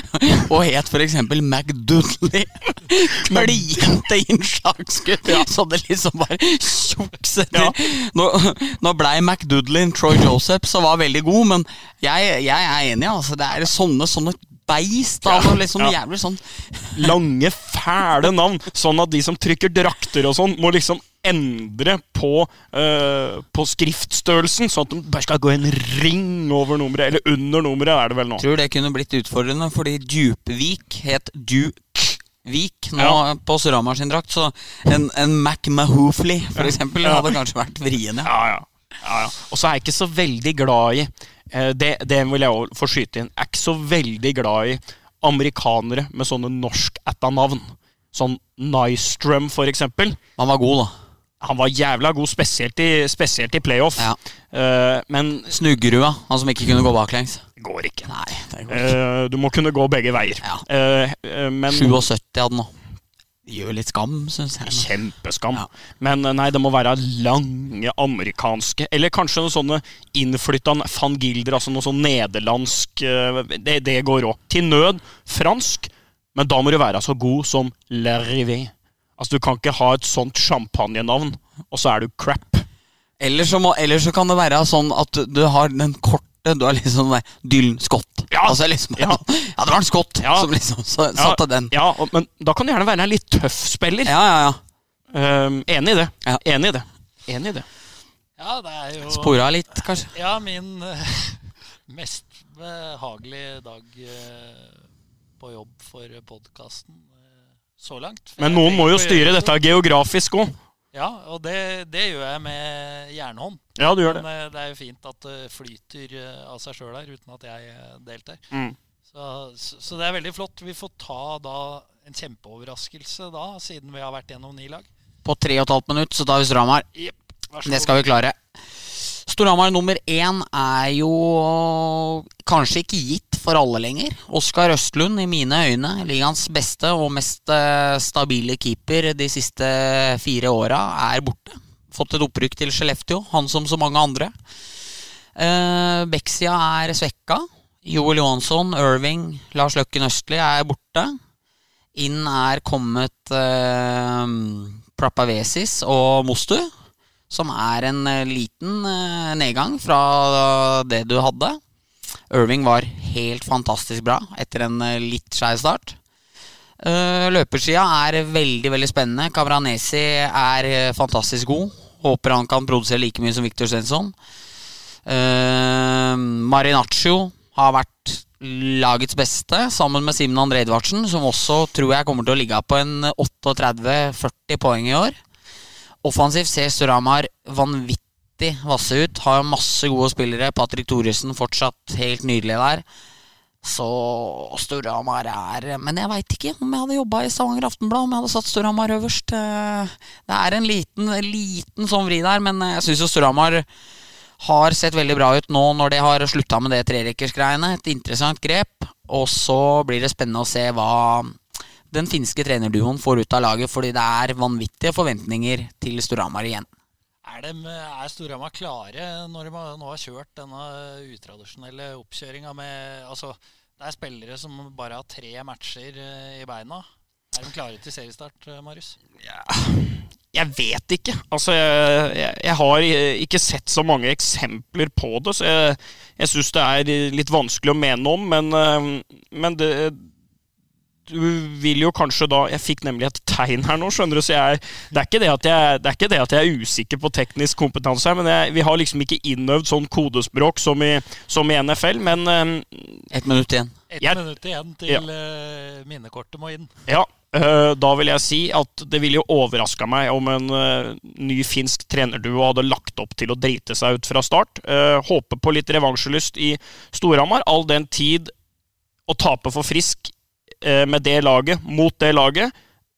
og het for eksempel McDudley. Klinte innslagsgutt, så det liksom bare tjuks etter. Ja. Nå, nå blei McDoodley en Troy Joseph, som var veldig god, men jeg, jeg er enig, altså. Det er sånne, sånne beist av Ja, liksom ja. jævlig sånn Lange, fæle navn. Sånn at de som trykker drakter og sånn, må liksom endre på, uh, på skriftstørrelsen, sånn at de bare skal gå en ring over nummeret. Eller under nummeret, er det vel nå. Tror det kunne blitt utfordrende, fordi Djupvik het Dukvik nå Ja. på Surama sin drakt. Så en, en Mac Mahoofley, for eksempel, Ja. hadde kanskje vært vriene. Ja, ja. ja, ja. Og så er jeg ikke så veldig glad i det, det vil jeg også få skyte inn. Jeg er ikke så veldig glad i amerikanere med sånne norsk-ætta navn. Sånn Nystrøm for eksempel. Han var god, da. Han var jævla god, spesielt i, spesielt i playoff. Ja. Uh, men Snuggerua, han som ikke kunne gå baklengs. går ikke. Nei, det går ikke. Uh, du må kunne gå begge veier. Ja. Uh, eh, men 77 hadde han nå. Det gjør litt skam, syns jeg. Kjempeskam. Ja. Men eh, nei, det må være lange amerikanske Eller kanskje noen sånne innflytta van Gilder, altså noe sånn nederlandsk eh, Det, det går òg. Til nød fransk, men da må du være så god som Larivé. Altså, du kan ikke ha et sånt champagnenavn, og så er du crap. Eller så, må, eller så kan det være sånn at du, du har den korte Du er liksom der Dylan Scott. Ja. Altså liksom, ja. Ja. det var en Scott Ja. som liksom så, satte den. Ja, og, men da kan du gjerne være en litt tøff spiller. Ja, ja, ja. Um, enig i det. Ja. Enig i det. Enig i det. Ja, det er jo Spora litt, kanskje. Ja, min eh, mest behagelige dag eh, på jobb for podkasten så langt. For Men noen må jo styre dette geografisk òg. Ja, og det, det gjør jeg med jernhånd. Ja, du gjør Men det. Men det er jo fint at det flyter eh, av seg sjøl her, uten at jeg eh, deltar. Mm. Så, så, så det er veldig flott. Vi får ta da en kjempeoverraskelse da, siden vi har vært gjennom ni lag. På tre og et halvt minutt så tar vi Stramar. Yep. Det skal vi klare. Storhamar nummer én er jo kanskje ikke gitt for alle lenger. Oskar Østlund, i mine øyne, ligaens beste og mest eh, stabile keeper de siste fire åra, er borte. Fått et opprykk til Skellefteå, han som så mange andre. Uh, Beksia er svekka. Joel Johansson, Irving, Lars Løkken Østli er borte. Inn er kommet uh, Prapavesis og Mostu som er en eh, liten eh, nedgang fra det du hadde. Irving var helt fantastisk bra etter en eh, litt skeiv start. Løpersida er veldig veldig spennende. Kabranesi er eh, fantastisk god. Håper han kan produsere like mye som Victor Svensson. Marinaccio har vært lagets beste, sammen med Simen André Edvardsen, som også tror jeg kommer til å ligge på en 38-40 poeng i år. Offensivt ser Storhamar vanvittig vasse ut. Har masse gode spillere. Patrick Thoresen fortsatt helt nydelig der. Så Storhamar er Men jeg veit ikke om jeg hadde jobba i Stavanger Aftenblad, om jeg hadde satt Storhamar øverst. Eh, Det er en liten, liten sånn vri der, men jeg syns jo Storhamar har sett veldig bra ut nå når de har slutta med det trerekkersgreiene. Et interessant grep. Og så blir det spennende å se hva den finske trenerduoen får ut av laget, fordi det er vanvittige forventninger til Storhamar igjen. Er, dem- er Storhamar klare når de nå har kjørt denne utradisjonelle oppkjøringa med Altså, det er spillere som bare har tre matcher eh, i beina. Er de klare til seriestart, Marius? Marius? Jeg vet ikke. Altså, jeg, jeg, jeg har ikke sett så mange eksempler på det, så jeg, jeg syns det er litt vanskelig å mene om, men, eh, men det du vil jo kanskje da Jeg fikk nemlig et tegn her nå, skjønner du, så jeg, det, er ikke det, at jeg, det er ikke det at jeg er usikker på teknisk kompetanse her, men jeg, vi har liksom ikke innøvd sånn kodespråk som i, som i NFL, men um, Ett minutt igjen. Ett Jeg- minutt igjen til eh, minnekortet må inn. Ja, øh, da vil jeg si at det ville jo overraska meg om en ny finsk trenerduo hadde lagt opp til å drite seg ut fra start. Håper på litt revansjelyst i Storhamar, all den tid å tape for Frisk med det laget, mot det laget,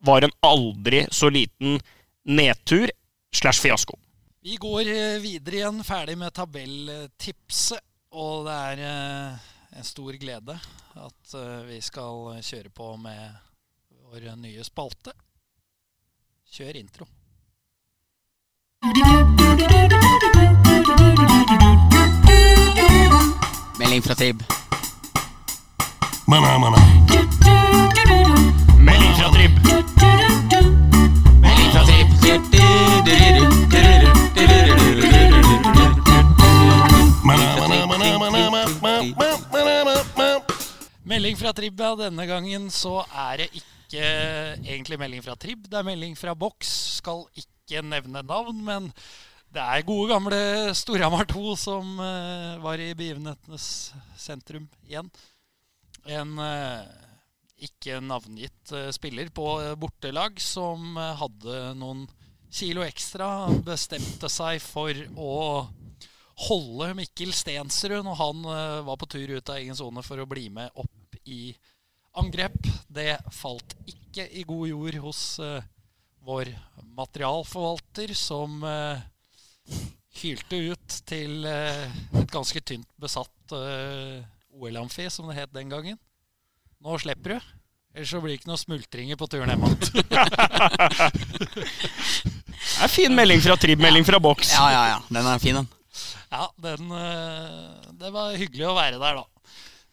var en aldri så liten nedtur slash fiasko. Vi går eh, videre igjen, ferdig med tabelltipset. Og det er eh, en stor glede at eh, vi skal kjøre på med vår nye spalte. Kjør intro. Melding fra Trib. Mana, mana, mana, mana, mana. Melding fra Trib, ja. Denne gangen så er det ikke egentlig melding fra Trib. Det er melding fra boks. Skal ikke nevne navn, men det er gode gamle Storhamar 2 som eh, var i begivenhetenes sentrum igjen. En eh, ikke navngitt eh, spiller på eh, bortelag som hadde noen kilo ekstra, bestemte seg for å holde Mikkel Stensrud når han var på tur ut av egen sone for å bli med opp i angrep. Det falt ikke i god jord hos vår materialforvalter, som hylte ut til et ganske tynt besatt OL-amfi, som det het den gangen. Nå slipper du. Ellers så blir det ikke noe smultringer på turen hjem igjen. Det er fin melding fra Trib, melding fra boks. Ja, ja, ja. Den er fin, den. Ja, den, eh, det var hyggelig å være der, da.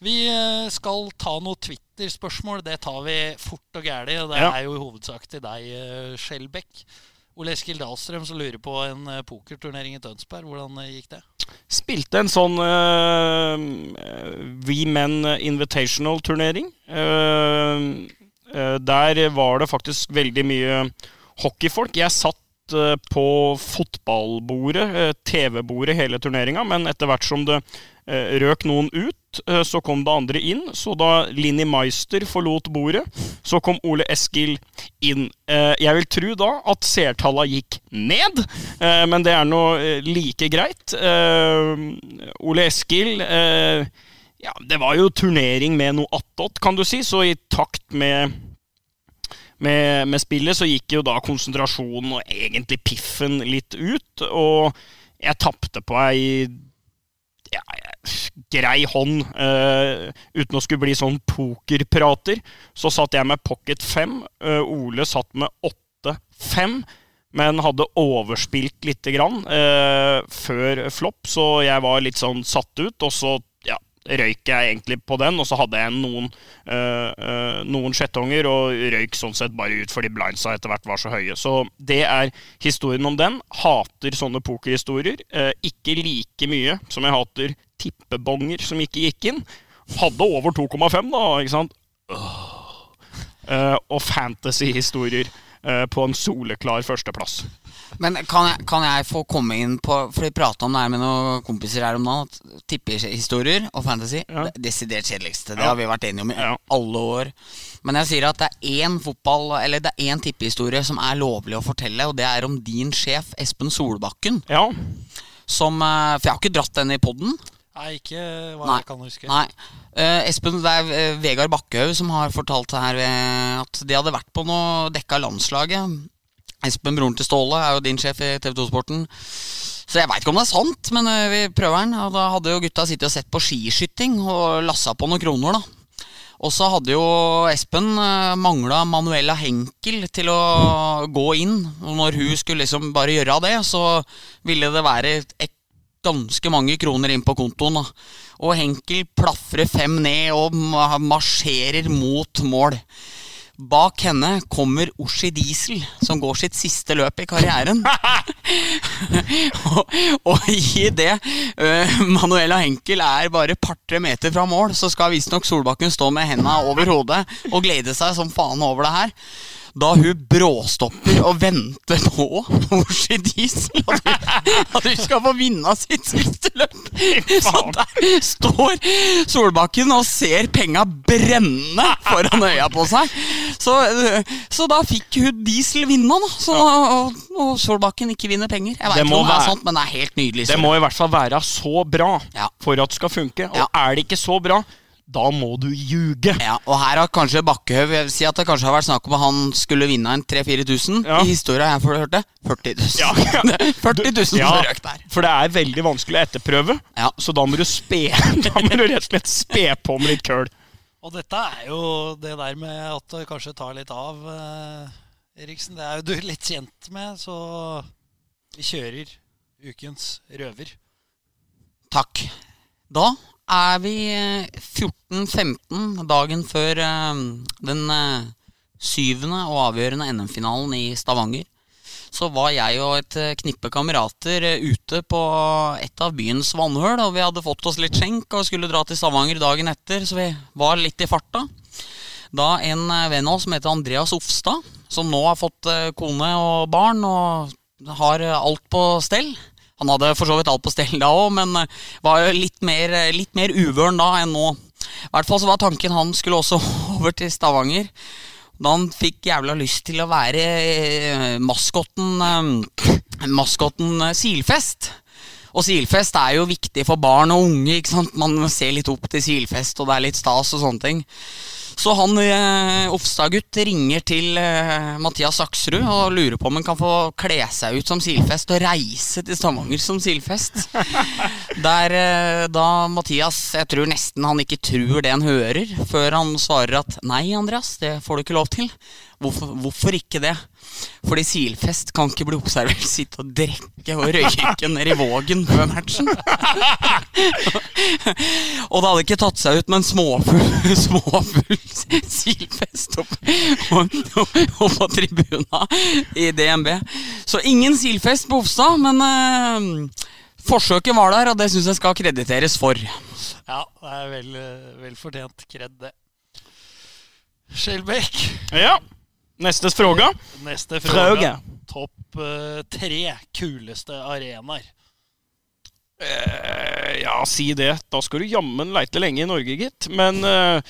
Vi eh, skal ta noen Twitter-spørsmål. Det tar vi fort og gæli. Det Ja. er jo i hovedsak til deg, eh, Skjelbæk. Ole Eskil Dahlstrøm som lurer på en eh, pokerturnering i Tønsberg. Hvordan eh, gikk det? Spilte en sånn uh, We Men Invitational-turnering. Uh, uh, der var det faktisk veldig mye hockeyfolk. Jeg satt på fotballbordet, eh, TV-bordet, hele turneringa, men etter hvert som det eh, røk noen ut, eh, så kom det andre inn. Så da Linni Meister forlot bordet, så kom Ole Eskil inn. Eh, jeg vil tro da at seertalla gikk ned, eh, men det er nå eh, like greit. Eh, Ole Eskil eh, Ja, det var jo turnering med noe attåt, kan du si, så i takt med med, med spillet så gikk jo da konsentrasjonen og egentlig piffen litt ut. Og jeg tapte på ei ja, grei hånd, Uh, uten å skulle bli sånn pokerprater. Så satt jeg med pocket 5. Uh, Ole satt med 8-5. Men hadde overspilt lite grann eh, før flopp, så jeg var litt sånn satt ut. Og så røyk jeg egentlig på den, og så hadde jeg noen, eh, noen skjettonger og røyk sånn sett bare ut fordi blindsa etter hvert var så høye. Så det er historien om den. Hater sånne pokerhistorier. Eh, ikke like mye som jeg hater tippebonger som ikke gikk inn. Hadde over 2,5, da, ikke sant? Uh, og fantasy-historier eh, på en soleklar førsteplass. Men kan jeg, kan jeg få komme inn på For vi prata om det her med noen kompiser her om dagen. Tippehistorier og fantasy Ja. det er desidert kjedeligste. Det Ja. har vi vært enige om i Ja. alle år. Men jeg sier at det er én fotball Eller det er én tippehistorie som er lovlig å fortelle, og det er om din sjef Espen Solbakken. Ja, Som eh, For jeg har ikke dratt den i poden. Nei, ikke hva Nei. jeg kan huske. Nei. Uh, Espen, det er uh, Vegard Bakkehaug som har fortalt her at de hadde vært på noe dekka landslaget. Espen, broren til Ståle, er jo din sjef i TV 2-sporten. Så jeg veit ikke om det er sant, men eh, vi prøver den. Og da hadde jo gutta sittet og sett på skiskyting og lassa på noen kroner, da. Og så hadde jo Espen uh, mangla Manuela Henkel til å gå inn. Og når hun skulle liksom bare gjøre det, så ville det være et ganske mange kroner inn på kontoen. da. Og Henkel plafrer fem ned og marsjerer mot mål. Bak henne kommer Oshi Diesel, som går sitt siste løp i karrieren. og, og i det uh, Manuela Henkel er bare par-tre meter fra mål, så skal visstnok Solbakken stå med henda over hodet og glede seg som faen over det her. Da hun bråstopper og venter på Oshi Diesel at hun, at hun skal få vinne sitt siste løp. Så der står Solbakken og ser penga brenne foran øya på seg. Så, så da fikk hun Diesel vinne, da. Så, og, og Solbakken ikke vinner penger. Jeg vet veit ikke om det er sant, men det er helt nydelig. Det må i hvert fall være så bra for at det skal funke. Og er det ikke så bra, da må du ljuge. Ja, og her har kanskje Bakkehaug Jeg vil si at det kanskje har vært snakk om at han skulle vinne en 3000-4000. Ja. I historia jeg får hørte 40 000. Ja, ja. 40 000 som Ja, røk der. for det er veldig vanskelig å etterprøve, Ja. så da må du spe Da må du rett og slett spe på med litt køl. Og dette er jo det der med at det kanskje tar litt av, eh, Eriksen. Det er jo du litt kjent med, så vi kjører ukens røver. Takk. Da er vi eh, 14-15, dagen før eh, den eh, syvende og avgjørende NM-finalen i Stavanger. Så var jeg og et eh, knippe kamerater eh, ute på et av byens vannhøl, og vi hadde fått oss litt skjenk og skulle dra til Stavanger dagen etter, så vi var litt i farta. Da en eh, venn av oss som heter Andreas Ofstad, som nå har fått eh, kone og barn og har eh, alt på stell. Han hadde for så vidt alt på stell da òg, men eh, var jo litt mer, eh, litt mer uvøren da enn nå. I hvert fall så var tanken han skulle også over til Stavanger. Da han fikk jævla lyst til å være eh, maskotten Maskotten Silfest. Og Silfest er jo viktig for barn og unge. ikke sant? Man ser litt opp til Silfest, og det er litt stas og sånne ting. Så han eh, Ofstad-gutt ringer til eh, Mathias Saksrud og lurer på om han kan få kle seg ut som Silfest og reise til Stavanger som Silfest. Der eh, da Mathias Jeg tror nesten han ikke tror det han hører, før han svarer at nei, Andreas, det får du ikke lov til. Hvorfor, hvorfor ikke det? Fordi Silfest kan ikke bli observert sitte og drikke og røyke nede i Vågen før matchen. og det hadde ikke tatt seg ut med en småfull, småfull Silfest opp, på tribuna i DNB. Så ingen Silfest på Ofstad, men eh, forsøket var der, og det syns jeg skal krediteres for. Ja, det er vel, eh, vel fortjent kred, det. Skjelbæk, Ja. Neste fråga. neste fråga. Topp uh, tre kuleste arenaer. Uh, ja, si det. Da skal du jammen leite lenge i Norge, gitt. Men uh,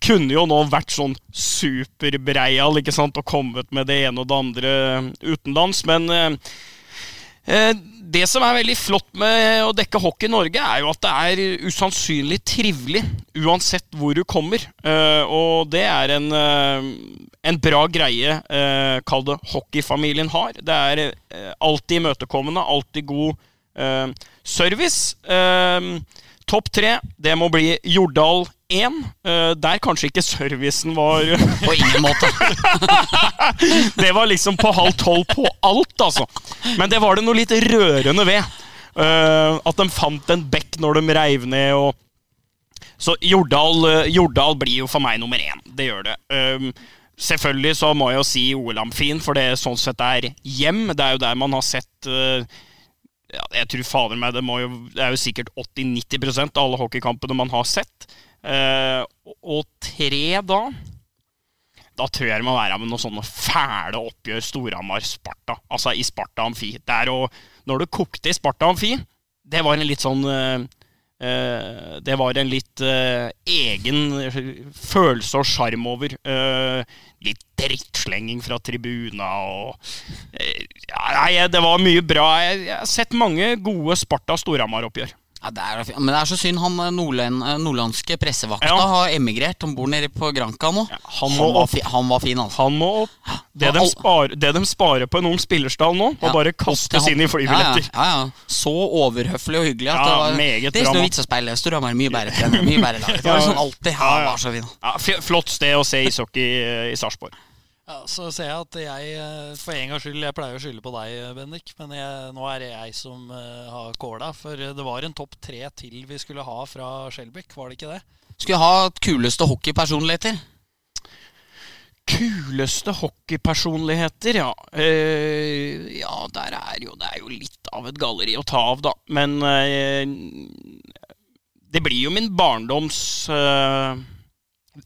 kunne jo nå vært sånn superbreial, ikke sant, og kommet med det ene og det andre utenlands. Men det som er veldig flott med å dekke hockey i Norge, er jo at det er usannsynlig trivelig uansett hvor du kommer. Eh, og det er en, eh, en bra greie, eh, kall det hockeyfamilien har. Det er alltid imøtekommende, alltid god service. Topp tre, det må bli Jordal 1. Eh, der kanskje ikke servicen var På ingen måte. Det var liksom på halv tolv på alt, altså. Men det var det noe litt rørende ved. Eh, at de fant en bekk når de reiv ned og Så Jordal, eh, Jordal blir jo for meg nummer én. Det gjør det. Selvfølgelig så må jeg jo si OL-amfien, for det sånn sett er hjem. Det er jo der man har sett ja, Jeg tror fader meg, det, jo, det er jo sikkert 80-90 av alle hockeykampene man har sett. Eh, og tre da da tror jeg det må være med noen sånne fæle oppgjør Storhamar-Sparta. Altså i Sparta Amfi. Der og Når det kokte i Sparta Amfi, det var en litt sånn eh, Det var en litt eh, egen følelse og sjarm over. Eh, litt drittslenging fra tribuna og eh, Nei, det var mye bra. Jeg, har sett mange gode Sparta Storhamar-oppgjør. Ja, det er, men det er så synd han eh, eh, nordlandske pressevakta Ja. har emigrert. Han bor nede på Granca nå. han han, må var fi, han var fin, altså. Han må opp. Det de, spar, det de sparer på en ung spillerstall nå, må Ja, bare kastes inn i flybilletter. Ja, ja, ja. Så overhøflig og hyggelig Ja, det var meget Det er ikke noe vits å speile. Storhamar mye bedre trener. Mye bedre lag. Det var sånn alltid. Ja, Ja, ja. han var så fin. Ja, flott sted å se ishockey eh, i Sarpsborg. Ja, så ser jeg at jeg eh, for en gangs skyld Jeg pleier å skylde på deg, Bendik, men jeg, nå er det jeg som uh, har kåla. For det var en topp tre til vi skulle ha fra Skjelbæk, var det ikke det? Skulle ha kuleste hockeypersonligheter. Kuleste hockeypersonligheter, ja. Uh, ja, der er jo Det er jo litt av et galleri å ta av, da. Men uh, det blir jo min barndoms eh,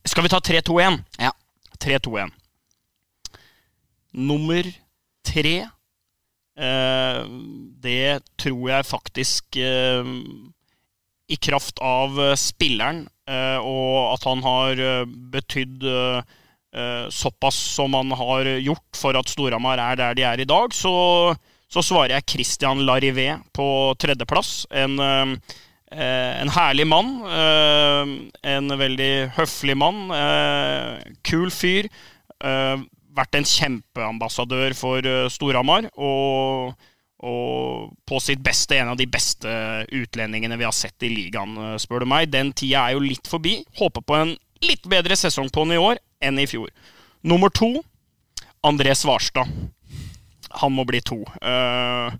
Skal vi ta 3-2-1? Ja. 3-2-1. Nummer tre eh, Det tror jeg faktisk eh, I kraft av eh, spilleren eh, og at han har eh, betydd eh, såpass som han har gjort for at Storhamar er der de er i dag, så, så svarer jeg Christian Larivé på tredjeplass. En, en herlig mann. en veldig høflig mann. kul fyr. Vært en kjempeambassadør for eh, Storhamar. Og, og på sitt beste en av de beste utlendingene vi har sett i ligaen, eh, spør du meg. Den tida er jo litt forbi. Håper på en litt bedre sesong på han i år enn i fjor. Nummer to André Svarstad. Han må bli to. Uh,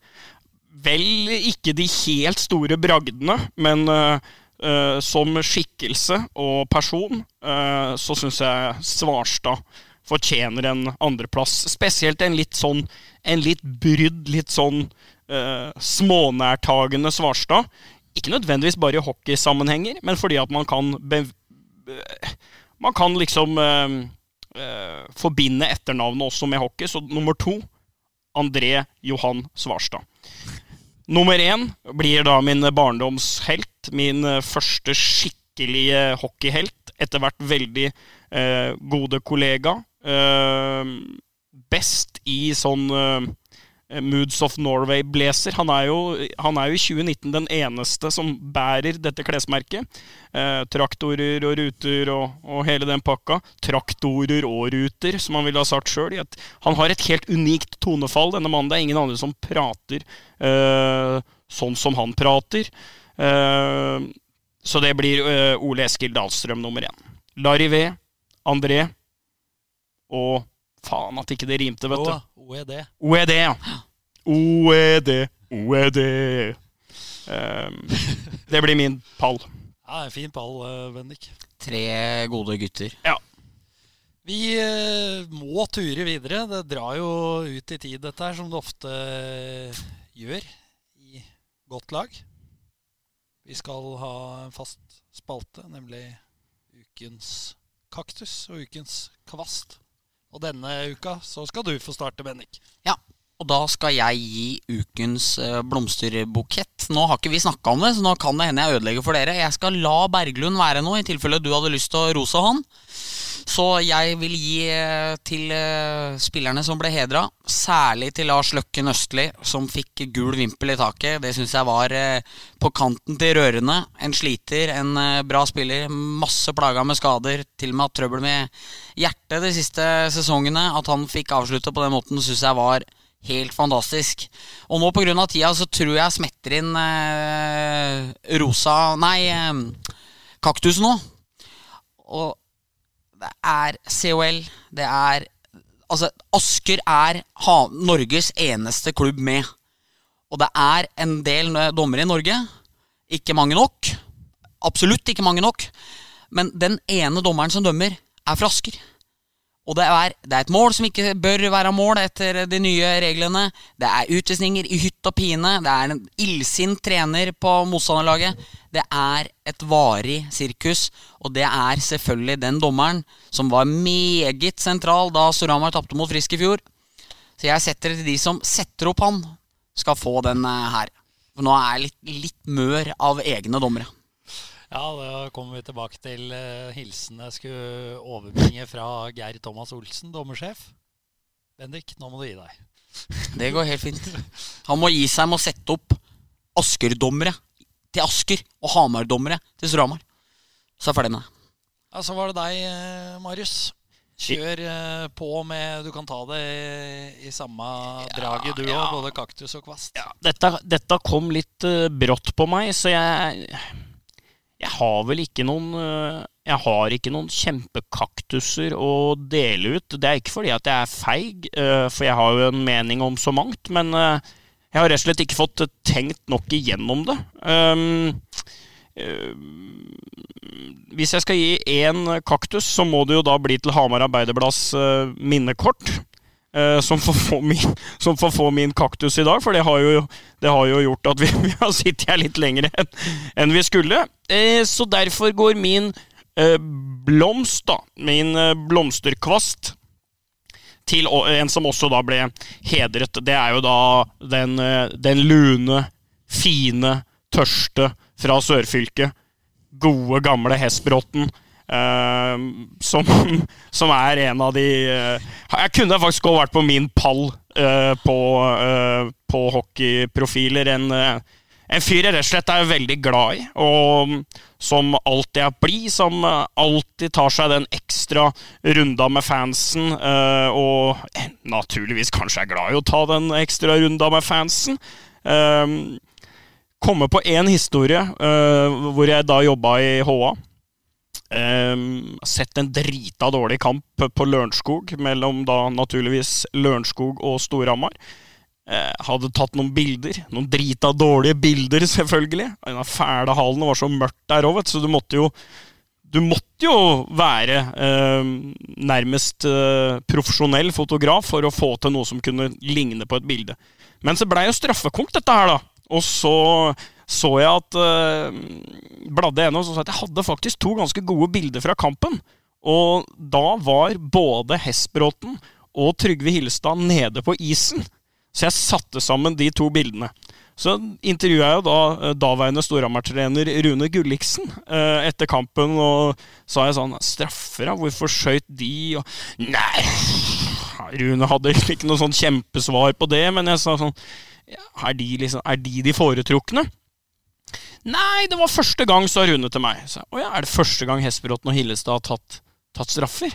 vel ikke de helt store bragdene, men uh, uh, som skikkelse og person så syns jeg Svarstad fortjener en andreplass. Spesielt en litt sånn En litt brydd, litt sånn uh, smånærtagende Svarstad. Ikke nødvendigvis bare i hockeysammenhenger, men fordi at man kan Man kan liksom uh, uh, forbinde etternavnet også med hockey. Så nummer to André Johan Svarstad. Nummer én blir da min barndomshelt. Min første skikkelige hockeyhelt. Etter hvert veldig eh, gode kollega. Eh, best i sånn eh, Moods of Norway-blazer. Han, han er jo i 2019 den eneste som bærer dette klesmerket. Eh, traktorer og ruter og, og hele den pakka. Traktorer og ruter, som han ville ha sagt sjøl. Han har et helt unikt tonefall, denne mannen. Det er ingen andre som prater eh, sånn som han prater. Eh, så det blir eh, Ole Eskil Dahlstrøm nummer én. Larivé, André og Faen at ikke det rimte, vet du. OED. OED, ja. OED, OED. Um, det blir min pall. Ja, en fin pall, eh, Bendik. Tre gode gutter. Ja. Vi eh, må ture videre. Det drar jo ut i tid, dette her, som det ofte eh, gjør i godt lag. Vi skal ha en fast spalte, nemlig ukens kaktus og ukens kvast. Og denne uka så skal du få starte, Bennik. Ja, og da skal jeg gi ukens eh, blomsterbukett. Nå har ikke vi snakka om det, så nå kan det hende jeg ødelegger for dere. Jeg skal la Berglund være nå, i tilfelle du hadde lyst til å rose han. Så jeg vil gi eh, til eh, spillerne som ble hedra, særlig til Lars Løkken Østli, som fikk gul vimpel i taket. Det syns jeg var på kanten til rørende. En sliter, en bra spiller. Masse plaga med skader, til og med hatt trøbbel med hjertet de siste sesongene. At han fikk avslutta på den måten, syns jeg var helt fantastisk. Og nå pga. tida så tror jeg smetter inn eh, rosa Nei, eh, kaktus nå. Og det er COL, det er Altså, Asker er ha Norges eneste klubb med. Og det er en del dommere i Norge. Ikke mange nok. Absolutt ikke mange nok. Men den ene dommeren som dømmer, er fra Asker. Og det er, det er et mål som ikke bør være mål etter de nye reglene. Det er utvisninger i hytt og pine. Det er en illsint trener på motstanderlaget. Det er et varig sirkus, og det er selvfølgelig den dommeren som var meget sentral da Storhamar tapte mot Frisk i fjor. Så jeg setter det til de som setter opp han, skal få den eh, her. For nå er jeg litt, litt mør av egne dommere. Ja, da kommer vi tilbake til uh, hilsen jeg skulle overbringe fra Geir Thomas Olsen, dommersjef. Bendik, nå må du gi deg. Det går helt fint. Han må gi seg med å sette opp Asker-dommere til Asker og Hamar-dommere til Storhamar. Så er jeg ferdig med det. Ja, Så var det deg, eh, Marius. Kjør eh, på med Du kan ta det i, i samme draget, du òg. ja. Både kaktus og kvast. Dette, dette kom litt eh, brått på meg, så jeg Jeg har vel ikke noen eh, Jeg har ikke noen kjempekaktuser å dele ut. Det er ikke fordi at jeg er feig, eh, for jeg har jo en mening om så mangt, men eh, jeg har rett og slett ikke fått tenkt nok igjennom det. Um, eh, hvis jeg skal gi én kaktus, så må det jo da bli til Hamar Arbeiderblads minnekort. Eh, som, får få min, som får få min kaktus i dag, for det har jo, det har jo gjort at vi, vi har sittet her litt lenger enn en vi skulle. Eh, så derfor går min eh, blomst, da, min eh, blomsterkvast, til en som også da ble hedret. Det er jo da den, eh, den lune, fine, tørste fra sørfylket. Gode, gamle Hesbråten. Eh, som, som er en av de eh, Jeg kunne faktisk også vært på min pall eh, på, på hockeyprofiler. En, en fyr jeg rett og slett er veldig glad i, og som alltid er blid. Som alltid tar seg den ekstra runda med fansen, og naturligvis kanskje er glad i å ta den ekstra runda med fansen. Eh, komme på én historie hvor jeg da jobba i HA. Um, sett en drita dårlig kamp på Lørenskog, mellom da naturligvis Lørenskog og Storhamar. Eh, hadde tatt noen bilder. Noen drita dårlige bilder, selvfølgelig. Den fæle hallen var så mørkt der òg, så du måtte jo Du måtte jo være eh, nærmest eh, profesjonell fotograf for å få til noe som kunne ligne på et bilde. Men så blei jo straffekonk, dette her, da. Og så så jeg at uh, bladde gjennom og så at jeg hadde faktisk to ganske gode bilder fra kampen. Og da var både Hesbråten og Trygve Hilstad nede på isen. Så jeg satte sammen de to bildene. Så intervjua jeg jo da eh, daværende Storhamar-trener Rune Gulliksen eh, etter kampen, og sa jeg sånn Straffer, da? Hvorfor skøyt de? Og Nei Rune hadde ikke noe sånn kjempesvar på det, men jeg sa sånn ja, er, de liksom, er de de foretrukne? Nei, det var første gang, sa Rune til meg. Så, å ja, er det første gang Hesperåten og Hillestad har tatt, tatt straffer?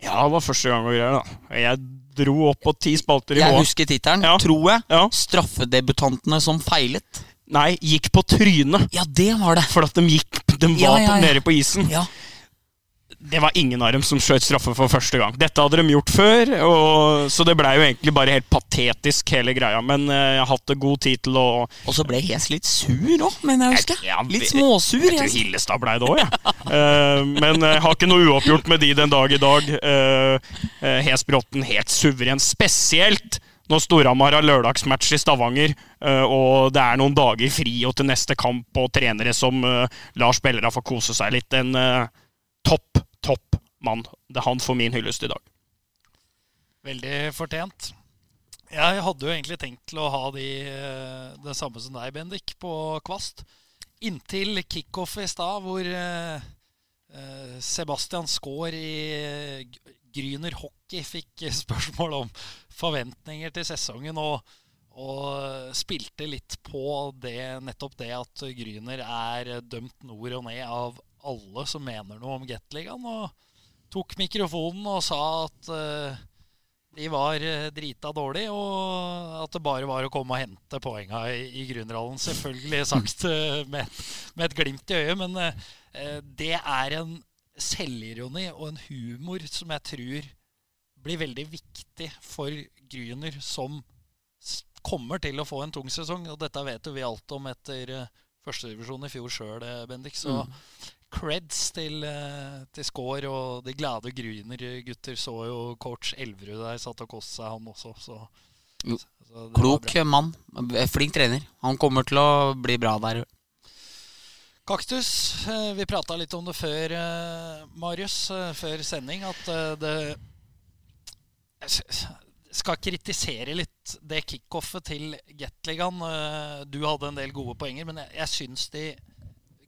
Ja, det var første gang og greier, da. Jeg dro opp på ti spalter i Jeg husker tittelen, Ja. tror jeg. Ja. Straffedebutantene som feilet. Nei, gikk på trynet. Ja, det var det. For at de gikk De var ja, ja. nede på isen. Ja. Det var ingen av dem som skjøt straffe for første gang. Dette hadde de gjort før, og, så det blei jo egentlig bare helt patetisk, hele greia. Men eh, jeg har hatt god tid til å Og så ble Hes litt sur òg, men jeg husker. Ja, Litt småsur. Jeg tror Hes. Hillestad blei det òg, jeg. Eh, men jeg har ikke noe uoppgjort med de den dag i dag. Uh, Hesbråten helt suveren. Spesielt når Storhamar har lørdagsmatch i Stavanger, eh, og det er noen dager fri og til neste kamp, og trenere som uh, lar spillerne få kose seg litt. En eh, topp mann. Det er han for min hyllest i dag. Veldig fortjent. Jeg hadde jo egentlig tenkt til å ha de, eh, det samme som deg, Bendik, på kvast. Inntil kickoff i stad, hvor eh, eh, Sebastian Skaar i Gryner Hockey fikk spørsmål om forventninger til sesongen, og, og spilte litt på det, nettopp det at Gryner er dømt nord og ned av alle som mener noe om Gateligaen, og tok mikrofonen og sa at uh, de var eh, drita dårlig, og at det bare var å komme og hente poenga i, i grunnrollen. Selvfølgelig sagt uh, med, med et glimt i øyet, men uh, det er en selvironi og en humor som jeg tror blir veldig viktig for Gryner, som kommer til å få en tung sesong. Og dette vet jo vi alt om etter uh, førstedivisjon i fjor sjøl, Bendik. Så creds til, uh, til Skår og de glade Gryner-gutter. Så jo coach Elverud der satt og koste seg, han også. Så, så Klok mann. Flink trener. Han kommer til å bli bra der. Kaktus, eh, vi prata litt om det før, eh, Marius, eh, før sending, at eh, det skal kritisere litt det kickoffet til Gatligaen. Eh, Du hadde en del gode poenger, men jeg, jeg syns de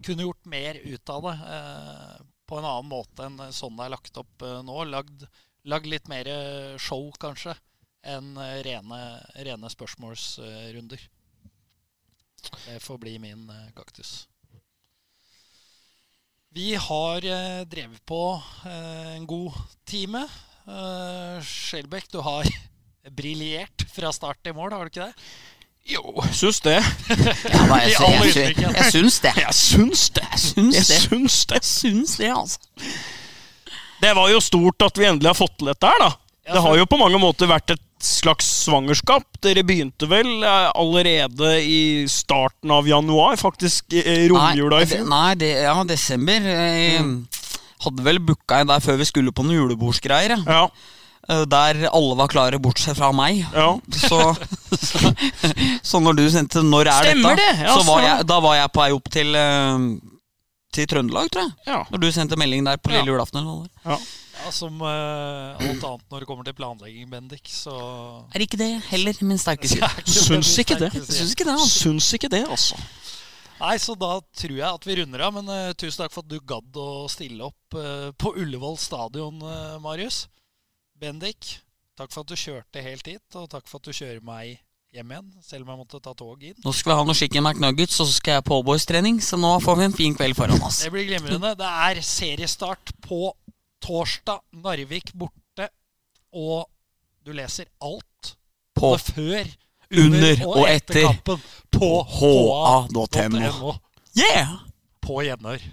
kunne gjort mer ut av det eh, på en annen måte enn sånn det er lagt opp eh, nå. Lagd, lagd litt mer eh, show, kanskje, enn eh, rene, rene spørsmålsrunder. Det får bli min eh, kaktus. Vi har drevet på en god time. Skjelbæk, du har briljert fra start til mål, har du ikke det? Jo, syns det. Ja, da, jeg, jeg, jeg, jeg syns det. Jeg syns det. Jeg syns Jeg det. syns det. Jeg syns det, altså. Det var jo stort at vi endelig har fått til dette her, da. Det har jo på mange måter vært et slags svangerskap. Dere begynte vel eh, allerede i starten av januar, faktisk eh, romjula i fjor. Nei, det, ja, desember. Jeg hadde vel booka en der før vi skulle på noen julebordsgreier. ja. Eh, Der alle var klare, bortsett fra meg. ja. Så, så, så når du sendte 'Når er Stemmer dette?', det, ja, så var jeg, da var jeg på vei opp til, eh, til Trøndelag, tror jeg. ja. Når du sendte melding der på Ja. lille julaften. eller hva det var. Ja, Som uh, alt annet når det kommer til planlegging, Bendik, så Er ikke det heller min sterke side? Syns ikke det. Syns ikke det, altså. Syns ikke det, altså. Nei, så da tror jeg at vi runder av. Men uh, tusen takk for at du gadd å stille opp uh, på Ullevål stadion, Marius. Bendik, takk for at du kjørte helt hit, og takk for at du kjører meg hjem igjen, selv om jeg måtte ta tog inn. Nå skal vi ha noe chicken McNuggets, og så skal jeg på Allboys-trening, så nå får vi en fin kveld foran oss. Det blir glimrende. Det er seriestart på torsdag. Narvik borte. Og du leser alt På før, under og etter kampen på ha.no. Yeah! på Gjenør.